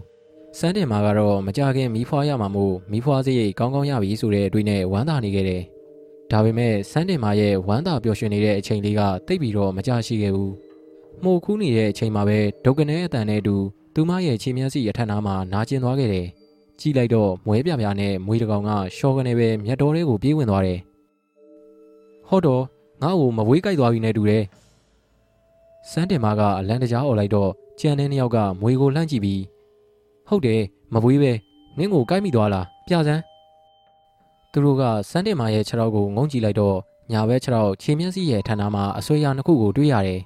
စန်းတင်မာကတော့မကြခင်မီးဖွားရမှာမို့မီးဖွားစရိတ်ကောင်းကောင်းရပြီဆိုတဲ့အတွေ့နဲ့ဝမ်းသာနေခဲ့တယ်။ဒါပေမဲ့စန်းတင်မာရဲ့ဝမ်းသာပျော်ရွှင်နေတဲ့အချိန်လေးကတိတ်ပြီးတော့မကြရှိခဲ့ဘူး။မှုခူးနေတဲ့အချိန်မှာပဲဒုက္ကနဲအတန်နဲ့အတူသူမရဲ့ခြေမျက်စိအထက်နားမှာနာကျင်သွားခဲ့တယ်။ ကြည့်လိုက်တော့မွဲပြပြနဲ့မွေးတကောင်ကရှော့ကနေပဲမြတ်တော်လေးကိုပြေးဝင်သွားတယ်။ဟောတော့ငါ့ကိုမဝေးကြိုက်သွားပြီနဲ့တူတယ်။စန်းတင်မာကအလန်တကြားអော်လိုက်တော့ကြံတဲ့နှစ်ယောက်ကမွေကိုလှမ်းကြည့်ပြီးဟုတ်တယ်မပွေးပဲနင်းကိုကိုက်မိသွားလားပြစမ်းသူတို့ကစန်းတင်မာရဲ့ခြေထောက်ကိုငုံကြည့်လိုက်တော့ညာဘက်ခြေထောက်ခြေမျက်စိရဲ့ဌာနမှာအဆွေရနှစ်ခုကိုတွေ့ရတယ်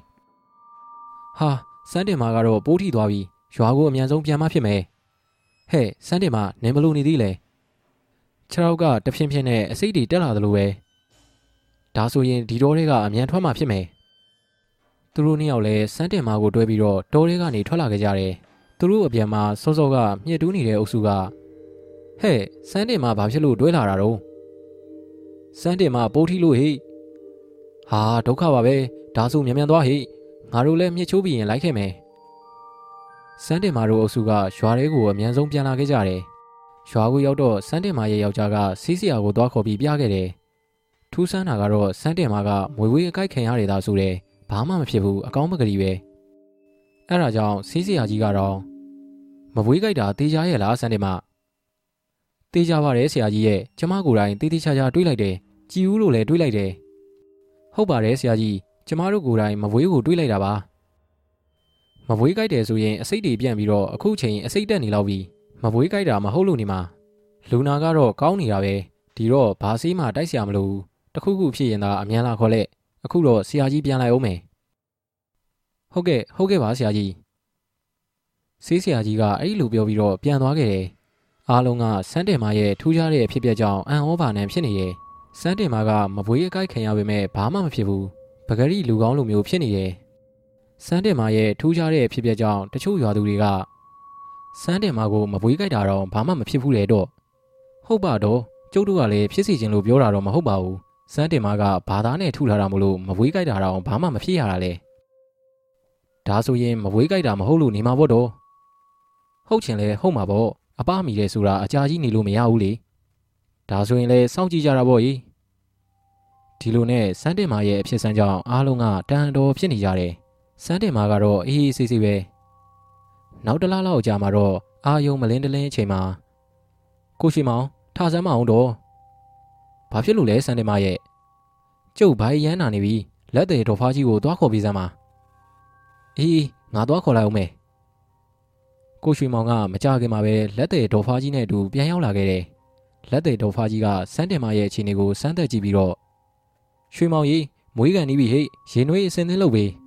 ဟာစန်းတင်မာကတော့ပိုးထိသွားပြီးရွာကိုအမြန်ဆုံးပြန်မဖြစ်မယ် ဟဲ့စန်းတင်မာနင်းမလို့နေသေးလဲခြေထောက်ကတဖြင်းဖြင်းနဲ့အစိတ်တွေတက်လာသလိုပဲဒါဆိုရင်ဒီတော့တွေကအမြန်ထွက်မှဖြစ်မယ်သူတို့နှစ်ယောက်လည်းစန်းတင်မာကိုတွဲပြီးတော့တောတွေကနေထွက်လာကြကြတယ်သူတို့အပြန်မှာစောစောကမြစ်တူးနေတဲ့အုပ်စုကဟဲ့စန်းတင်မှာဘာဖြစ်လို့တွဲလာတာတော့စန်းတင်မှာပိုးထီလို့ဟိဟာဒုက္ခပါပဲဒါဆိုမြန်မြန်သွားဟိငါတို့လည်းမြစ်ချိုးပြီးရင်လိုက်ခဲ့မယ် စန်းတင်မာတို့အုပ်စုကရွာတွေကိုအမြန်ဆုံးပြန်လာခဲ့ကြတယ်ရွာကိုရောက်တော့စန်းတင်မာရဲ့ယောက်ျားကစီးစရာကိုသွားခေါ်ပြီးပြခဲ့တယ်ထူးဆန်းတာကတော့စန်းတင်မာကမွေဝေးအကိုက်ခံရတယ်သာဆိုတယ်ဘာမှမဖြစ်ဘူးအကောင်းမကလေးပဲအဲ့ဒါကြောင့်စီးစရာကြီးကတော့မဝေးကြိုက်တာတေးကြရဲ့လားစန်းတင်မတေးကြပါတယ်ဆရာကြီးရဲ့ကျမကိုယ်တိုင်တေးသေးချာချာတွေးလိုက်တယ်ကြည်ဦးလို့လည်းတွေးလိုက်တယ်ဟုတ်ပါတယ်ဆရာကြီးကျမတို့ကိုယ်တိုင်မဝေးကိုတွေးလိုက်တာပါ မပွေးကြိုက်တယ်ဆိုရင်အစိတ်တွေပြန့်ပြီးတော့အခုချိန်အစိတ်တက်နေလောက်ပြီးမပွေးကြိုက်တာမဟုတ်လို့နေမှာလူနာကတော့ကောင်းနေတာပဲဒီတော့ဘာဆေးမှတိုက်ဆရာမလို့တခုခုဖြစ်ရင်သာအမြန်လာခေါ်လက်အခုတော့ဆရာကြီးပြန်လိုက်အောင်မယ်ဟုတ်ကဲ့ဟုတ်ကဲ့ပါဆရာကြီးဆေးဆရာကြီးကအဲ့လိုပြောပြီးတော့ပြန်သွားခဲ့တယ်အားလုံးကစန်းတင်မာရဲ့ထူးခြားတဲ့အဖြစ်အပျက်ကြောင့်အံ့ဩပါနဲ့ဖြစ်နေတယ်စန်းတင်မာကမပွေးအကိုက်ခံရပေမဲ့ဘာမှမဖြစ်ဘူးပဂရီလူကောင်းလိုမျိုးဖြစ်နေတယ် စန်းတင်မာရဲ့ထူးခြားတဲ့အဖြစ်အပျက်ကြောင့်တချို့ရွာသူတွေကစန်းတင်မာကိုမပွေးကိုက်တာတော့ဘာမှမဖြစ်ဘူးလေတော့ဟုတ်ပါတော့ကျုပ်တို့ကလည်းဖြစ်စီခြင်းလို့ပြောတာတော့မဟုတ်ပါဘူးစန်းတင်မာကဘာသာနဲ့ထုထားတာမလို့မပွေးကိုက်တာတော့ဘာမှမဖြစ်ရတာလေဒါဆိုရင်မပွေးကိုက်တာမဟုတ်လို့နေမှာပေါ့တော့ဟုတ်ချင်လဲဟုတ်မှာပေါ့အပမိတယ်ဆိုတာအကြာကြီးနေလို့မရဘူးလေဒါဆိုရင်လည်းစောင့်ကြည့်ကြတာပေါ့ကြီးဒီလိုနဲ့စန်းတင်မာရဲ့အဖြစ်ဆန်းကြောင့်အားလုံးကတန်တော်ဖြစ်နေကြတယ် စန်းတင်မာကတော့အေးအေးဆေးဆေးပဲနောက်တလားလောက်ကြာမှာတော့အာယုံမလင်းတလင်းအချိန်မှာကိုရှိမောင်ထဆမ်းမအောင်တော့ဘာဖြစ်လို့လဲစန်းတင်မာရဲ့ကျုပ်ဘိုင်ရမ်းနာနေပြီလက်သေးတော်ဖားကြီးကိုသွားခေါ်ပြီးစမ်းပါအေးငါသွားခေါ်လိုက်အောင်မယ်ကိုရွှေမောင်ကမကြခင်မှာပဲလက်သေးဒေါ်ဖားကြီးနဲ့အတူပြန်ရောက်လာခဲ့တယ်။လက်သေးဒေါ်ဖားကြီးကစန်းတင်မရဲ့အခြေအနေကိုစမ်းသက်ကြည့်ပြီးတော့ရွှေမောင်ကြီးမွေးကန်နီးပြီဟိရေနွေးအစင်းသင်းလုပ်ပေး။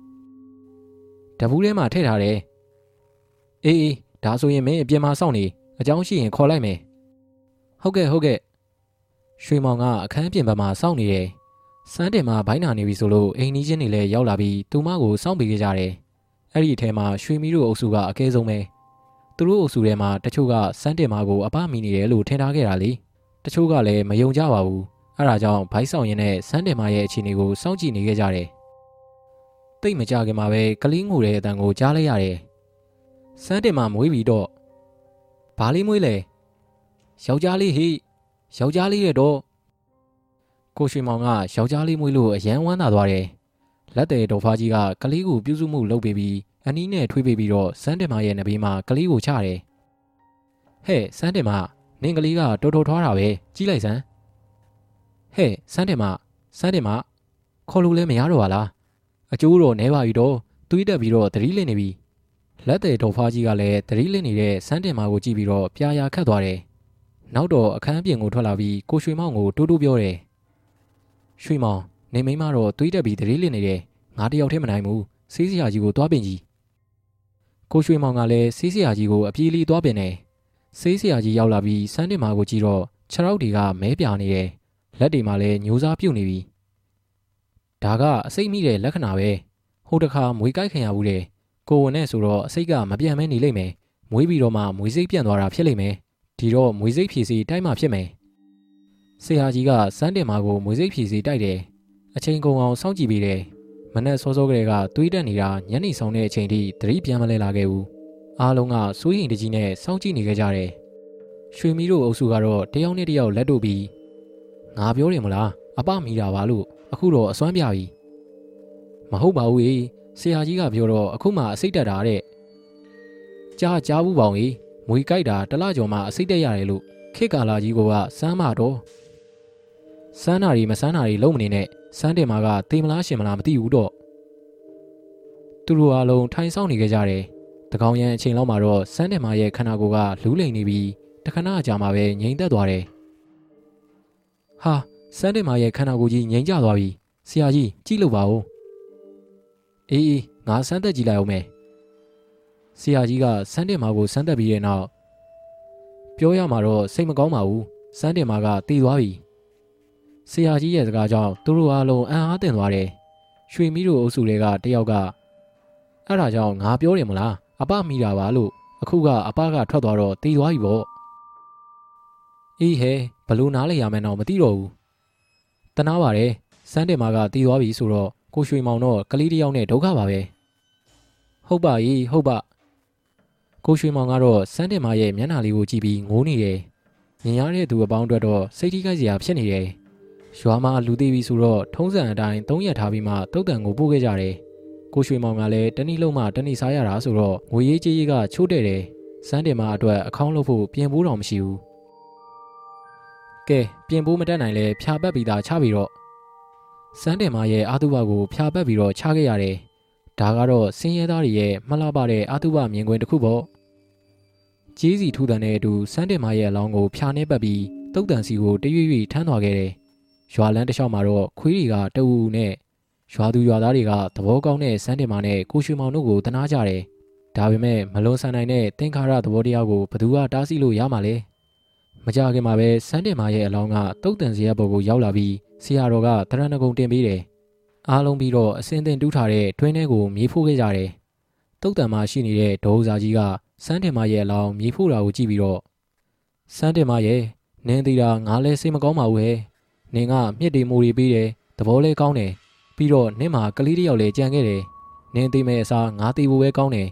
တပူးထဲမှာထည့်ထားတယ်။အေးအေးဒါဆိုရင်မင်းအပြင်မှာစောင့်နေအကြောင်းရှိရင်ခေါ်လိုက်မယ်။ဟုတ်ကဲ့ဟုတ်ကဲ့ရွှေမောင်ကအခန်းပြင်ဘက်မှာစောင့်နေတယ်။စန်းတင်မဘိုင်းနာနေပြီဆိုလို့အိမ်နီးချင်းတွေလည်းရောက်လာပြီးသူမကိုစောင့်ပေးကြတယ်။အဲ့ဒီအထဲမှာရွှေမီတို့အုပ်စုကအကဲဆုံးပဲ။သူတို့အုပ်စုထဲမှာတချို့ကစန်းတင်မာကိုအပမီနေတယ်လို့ထင်ထားခဲ့တာလေတချို့ကလည်းမယုံကြပါဘူးအဲ့ဒါကြောင့်ဘိုက်ဆောင်ရင်နဲ့စန်းတင်မာရဲ့အခြေအနေကိုစောင့်ကြည့်နေခဲ့ကြတယ် တိတ်မကြခင်မှာပဲကလေးငိုတဲ့အတန်ကိုကြားလိုက်ရတယ်စန်းတင်မာမွေးပြီးတော့ဘာလေးမွေးလဲယောက်ျားလေးဟိယောက်ျားလေးရဲ့တော့ကိုရွှေမောင်ကယောက်ျားလေးမွေးလို့အယမ်းဝမ်းသာသွားတယ်လက်တဲ့တော်ဖားကြီးကကလေးကိုပြုစုမှုလုပ်ပေးပြီးအနီးနဲ့ထွေးပေးပြီးတော့စန်းတင်မရဲ့နဘေးမှာကလေးကိုချတယ်ဟဲ့စန်းတင်မနင်းကလေးကတော်တော်ထွားတာပဲကြီးလိုက်စမ်းဟဲ့စန်းတင်မစန်းတင်မခေါ်လို့လဲမရတော့ပါလား အကျိုးတော့နဲပါပြီတော့တွေးတက်ပြီးတော့သတိလစ်နေပြီလက်တဲ့တော်ဖားကြီးကလည်းသတိလစ်နေတဲ့စန်းတင်မကိုကြည့်ပြီးတော့ပြာရာခတ်သွားတယ်နောက်တော့အခန်းပြင်ကိုထွက်လာပြီးကိုရွှေမောင်ကိုတိုးတိုးပြောတယ်ရွှေမောင်နေမိမတော့တွေးတက်ပြီးသတိလစ်နေတယ်ငါတယောက်တည်းမနိုင်ဘူးစေးစရာကြီးကိုသွားပင်ကြီးကိုရွှေမောင်ကလည်းဆေးဆရာကြီးကိုအပြေးလေးသွားပင်နေဆေးဆရာကြီးရောက်လာပြီးစန်းတင်မာကိုကြည့်တော့ခြေထောက်တွေကမဲပြနေတယ်လက်တွေမှာလည်းညိုစားပြုတ်နေပြီ ဒါကအစိတ်မိတဲ့လက္ခဏာပဲဟိုတခါမွေးကိုက်ခံရဘူးတဲ့ကိုဝင်နဲ့ဆိုတော့အစိတ်ကမပြတ်မဲနေလိမ့်မယ်မွေးပြီးတော့မှမွေးစိတ်ပြန့်သွားတာဖြစ်လိမ့်မယ်ဒီတော့မွေးစိတ်ဖြည့်စီတိုက်မှဖြစ်မယ်ဆရာကြီးကစန်းတင်မာကိုမွေးစိတ်ဖြည့်စီတိုက်တယ်အချိန်ကုန်အောင်စောင့်ကြည့်ပြီးတယ်မနက်စောစောကလေးကသွေးတက်နေတာညနေဆောင်တဲ့အချိန်ထိသတိပြန်မလဲလာခဲ့ဘူးအားလုံးကစိုးရင်တကြီးနဲ့စောင့်ကြည့်နေခဲ့ကြတယ်ရွှေမီတို့အုပ်စုကတော့တယောက်နဲ့တယောက်လက်တို့ပြီးငါပြောတယ်မလားအပမီတာပါလို့ အခုတော့အစွမ်းပြပြီမဟုတ်ပါဘူးေဆရာကြီးကပြောတော့အခုမှအစိတ်တက်တာတဲ့ကြားကြားဘူးပေါင်ကြီးမွေကြိုက်တာတလကျော်မှအစိတ်တက်ရတယ်လို့ခေတ်ကာလာကြီးကစမ်းမတော့စမ်းနာရီမစမ်းနာရီလုံးမနေနဲ့စန်းတင်မာကတေမလားရှင်မလားမသိဘူးတော့သူတို့အားလုံးထိုင်ဆောင်နေကြကြတယ်တကောင်ရန်အချိန်လောက်မှာတော့စန်းတင်မာရဲ့ခန္ဓာကိုယ်ကလူးလိမ်နေပြီးတခဏကြာမှပဲငြိမ်သက်သွားတယ်ဟာ စန်းတင်မာရဲ့ခန္ဓာကိုယ်ကြီးငြိမ်ကျသွားပြီဆရာကြီးကြည့်လို့ပါဦးအေးအေးငါစမ်းသက်ကြည့်လိုက်အောင်မယ်ဆရာကြီးကစန်းတင်မာကိုစမ်းသက်ပြီးတဲ့နောက်ပြောရမှာတော့စိတ်မကောင်းပါဘူးစန်းတင်မာကတည်သွားပြီဆရာကြီးရဲ့စကားကြောင့်သူတို့အားလုံးအံ့အားသင့်သွားတယ်။ရွှေမီးတို့အုပ်စုတွေကတယောက်ကအဲ့ဒါကြောင့်ငါပြောတယ်မလားအပမိတာပါလို့အခုကအပကထွက်သွားတော့တည်သွားပြီပေါ့။အေးဟဲဘလို့နားလေရမယ်တော့မသိတော့ဘူး။ တနာပါတယ်စန်းတင်မာကတည်သွားပြီဆိုတော့ကိုရွှေမောင်တော့ကလေးတယောက်နဲ့ဒုက္ခပါပဲ။ဟုတ်ပါရဲ့ဟုတ်ပါကိုရွှေမောင်ကတော့စန်းတင်မာရဲ့မျက်နှာလေးကိုကြည့်ပြီးငိုးနေတယ်။မြင်ရတဲ့သူအပေါင်းအတွက်တော့စိတ်ထိခိုက်စရာဖြစ်နေတယ်။ရွာမှာလူသေးပြီဆိုတော့ထုံးစံအတိုင်းသုံးရက်ထားပြီးမှတုတ်တန်ကိုပို့ခဲ့ကြတယ်။ကိုရွှေမောင်ကလည်းတနည်းလုံးမှတနည်းစားရတာဆိုတော့ငွေရေးကြေးရေးကချိုးတဲ့တယ်။စန်းတင်မအတွက်အကောင့်လုပ်ဖို့ပြင်ဖို့တော့မရှိဘူး။ ကဲပြင်ဖို့မတတ်နိုင်လဲဖြာပတ်ပြီးသားချပြီးတော့စန်းတင်မရဲ့အာတုဘကိုဖြာပတ်ပြီးတော့ချခဲ့ရတယ်။ဒါကတော့စင်းရဲသားတွေရဲ့မလှပတဲ့အာတုဘမြင်ကွင်းတစ်ခုပေါ့။ကြီးစီထူတန်တဲ့အတူစန်းတင်မရဲ့အလောင်းကိုဖြာနေပတ်ပြီးတုတ်တန်စီကိုတရွေ့ရွေ့ထမ်းသွားခဲ့တယ်။ရွာလန်းတစ်လျှောက်မှာတော့ခွေးတွေကတအူနဲ့ရွာသူရွာသားတွေကသဘောကောင်းတဲ့စန်းတင်မာနဲ့ကိုရွှေမောင်တို့ကိုတနာကြတယ်။ဒါပေမဲ့မလွန်ဆန်နိုင်တဲ့သင်္ခါရသဘောတရားကိုဘသူကတားဆီးလို့ရမှာလဲ မကြခင်မှာပဲစန်းတင်မာရဲ့အလောင်းကတုတ်တန်စရာဘုတ်ကိုရောက်လာပြီးဆရာတော်ကတရဏဂုံတင်ပေးတယ်အားလုံးပြီးတော့အစင်းတင်တူးထားတဲ့တွင်းထဲကိုမြေဖို့ခဲ့ကြတယ်တုတ်တန်မှာရှိနေတဲ့ဒေါ်စာကြီးကစန်းတင်မာရဲ့အလောင်းမြေဖို့တာကိုကြည့်ပြီးတော့စန်းတင်မာရဲ့နင်းသေးတာငါလဲစိတ်မကောင်းပါဘူးဟဲ့နင်ကမြစ်တွေမိုးတွေပေးတယ်သဘောလဲကောင်းတယ်ပြီးတော့နင့်မှာကလေးတစ်ယောက်လဲကြံခဲ့တယ်နင်းသေးမဲ့အစားငါသေးဖို့ပဲကောင်းတယ်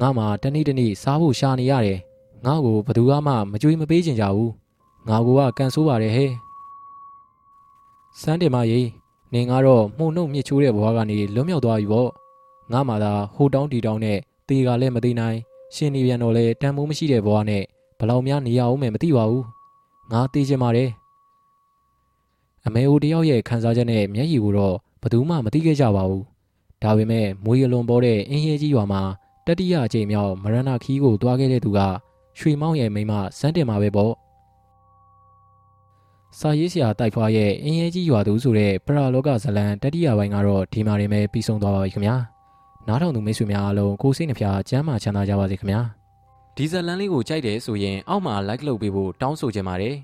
ငါမှတနေ့တနေ့စားဖို့ရှာနေရတယ် ငါ့ကိုဘယ်သူမှမကြွေးမပေးချင်ကြဘူးငါကကန်ဆိုးပါတယ်ဟဲ့စန်းတင်မကြီးနင်ကတော့မှုန်နှုတ်မြစ်ချိုးတဲ့ဘဝကနေလွတ်မြောက်သွားပြီပေါ့ငါမှသာဟိုတောင်းတီတောင်းနဲ့တေကလည်းမသိနိုင်ရှင်နေပြန်တော့လဲတန်မိုးမရှိတဲ့ဘဝနဲ့ဘလောက်များနေရအောင်မယ်မသိပါဘူးငါသိချင်ပါတယ်အမေအိုတယောက်ရဲ့ခံစားချက်နဲ့မျက်ရည်ကိုတော့ဘယ်သူမှမသိခဲ့ကြပါဘူးဒါပေမဲ့မွေးရလွန်ပေါ်တဲ့အင်းရဲကြီးရွာမှာတတိယအကြိမ်မြောက်မရဏခီးကိုတွားခဲ့တဲ့သူက ရွှေမောင်ရဲ့မိမစန်းတင်မှာပဲပေါ့စာရေးဆရာတိုက်ဖွားရဲ့အင်းရဲကြီးရွာသူဆိုတဲ့ပရာလောကဇလံတတိယပိုင်းကတော့ဒီမှာရင်ပဲပြီးဆုံးသွားပါပြီခင်ဗျာနားထောင်သူမိတ်ဆွေများအားလုံးကိုစိတ်နှဖျားကျမ်းမာချမ်းသာကြပါစေခင်ဗျာဒီဇလံလေးကိုကြိုက်တယ်ဆိုရင်အောက်မှာ like လုပ်ပေးဖို့တောင်းဆိုချင်ပါတယ်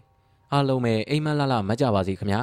အားလုံးပဲအိမ်မက်လာလာမကြပါစေခင်ဗျာ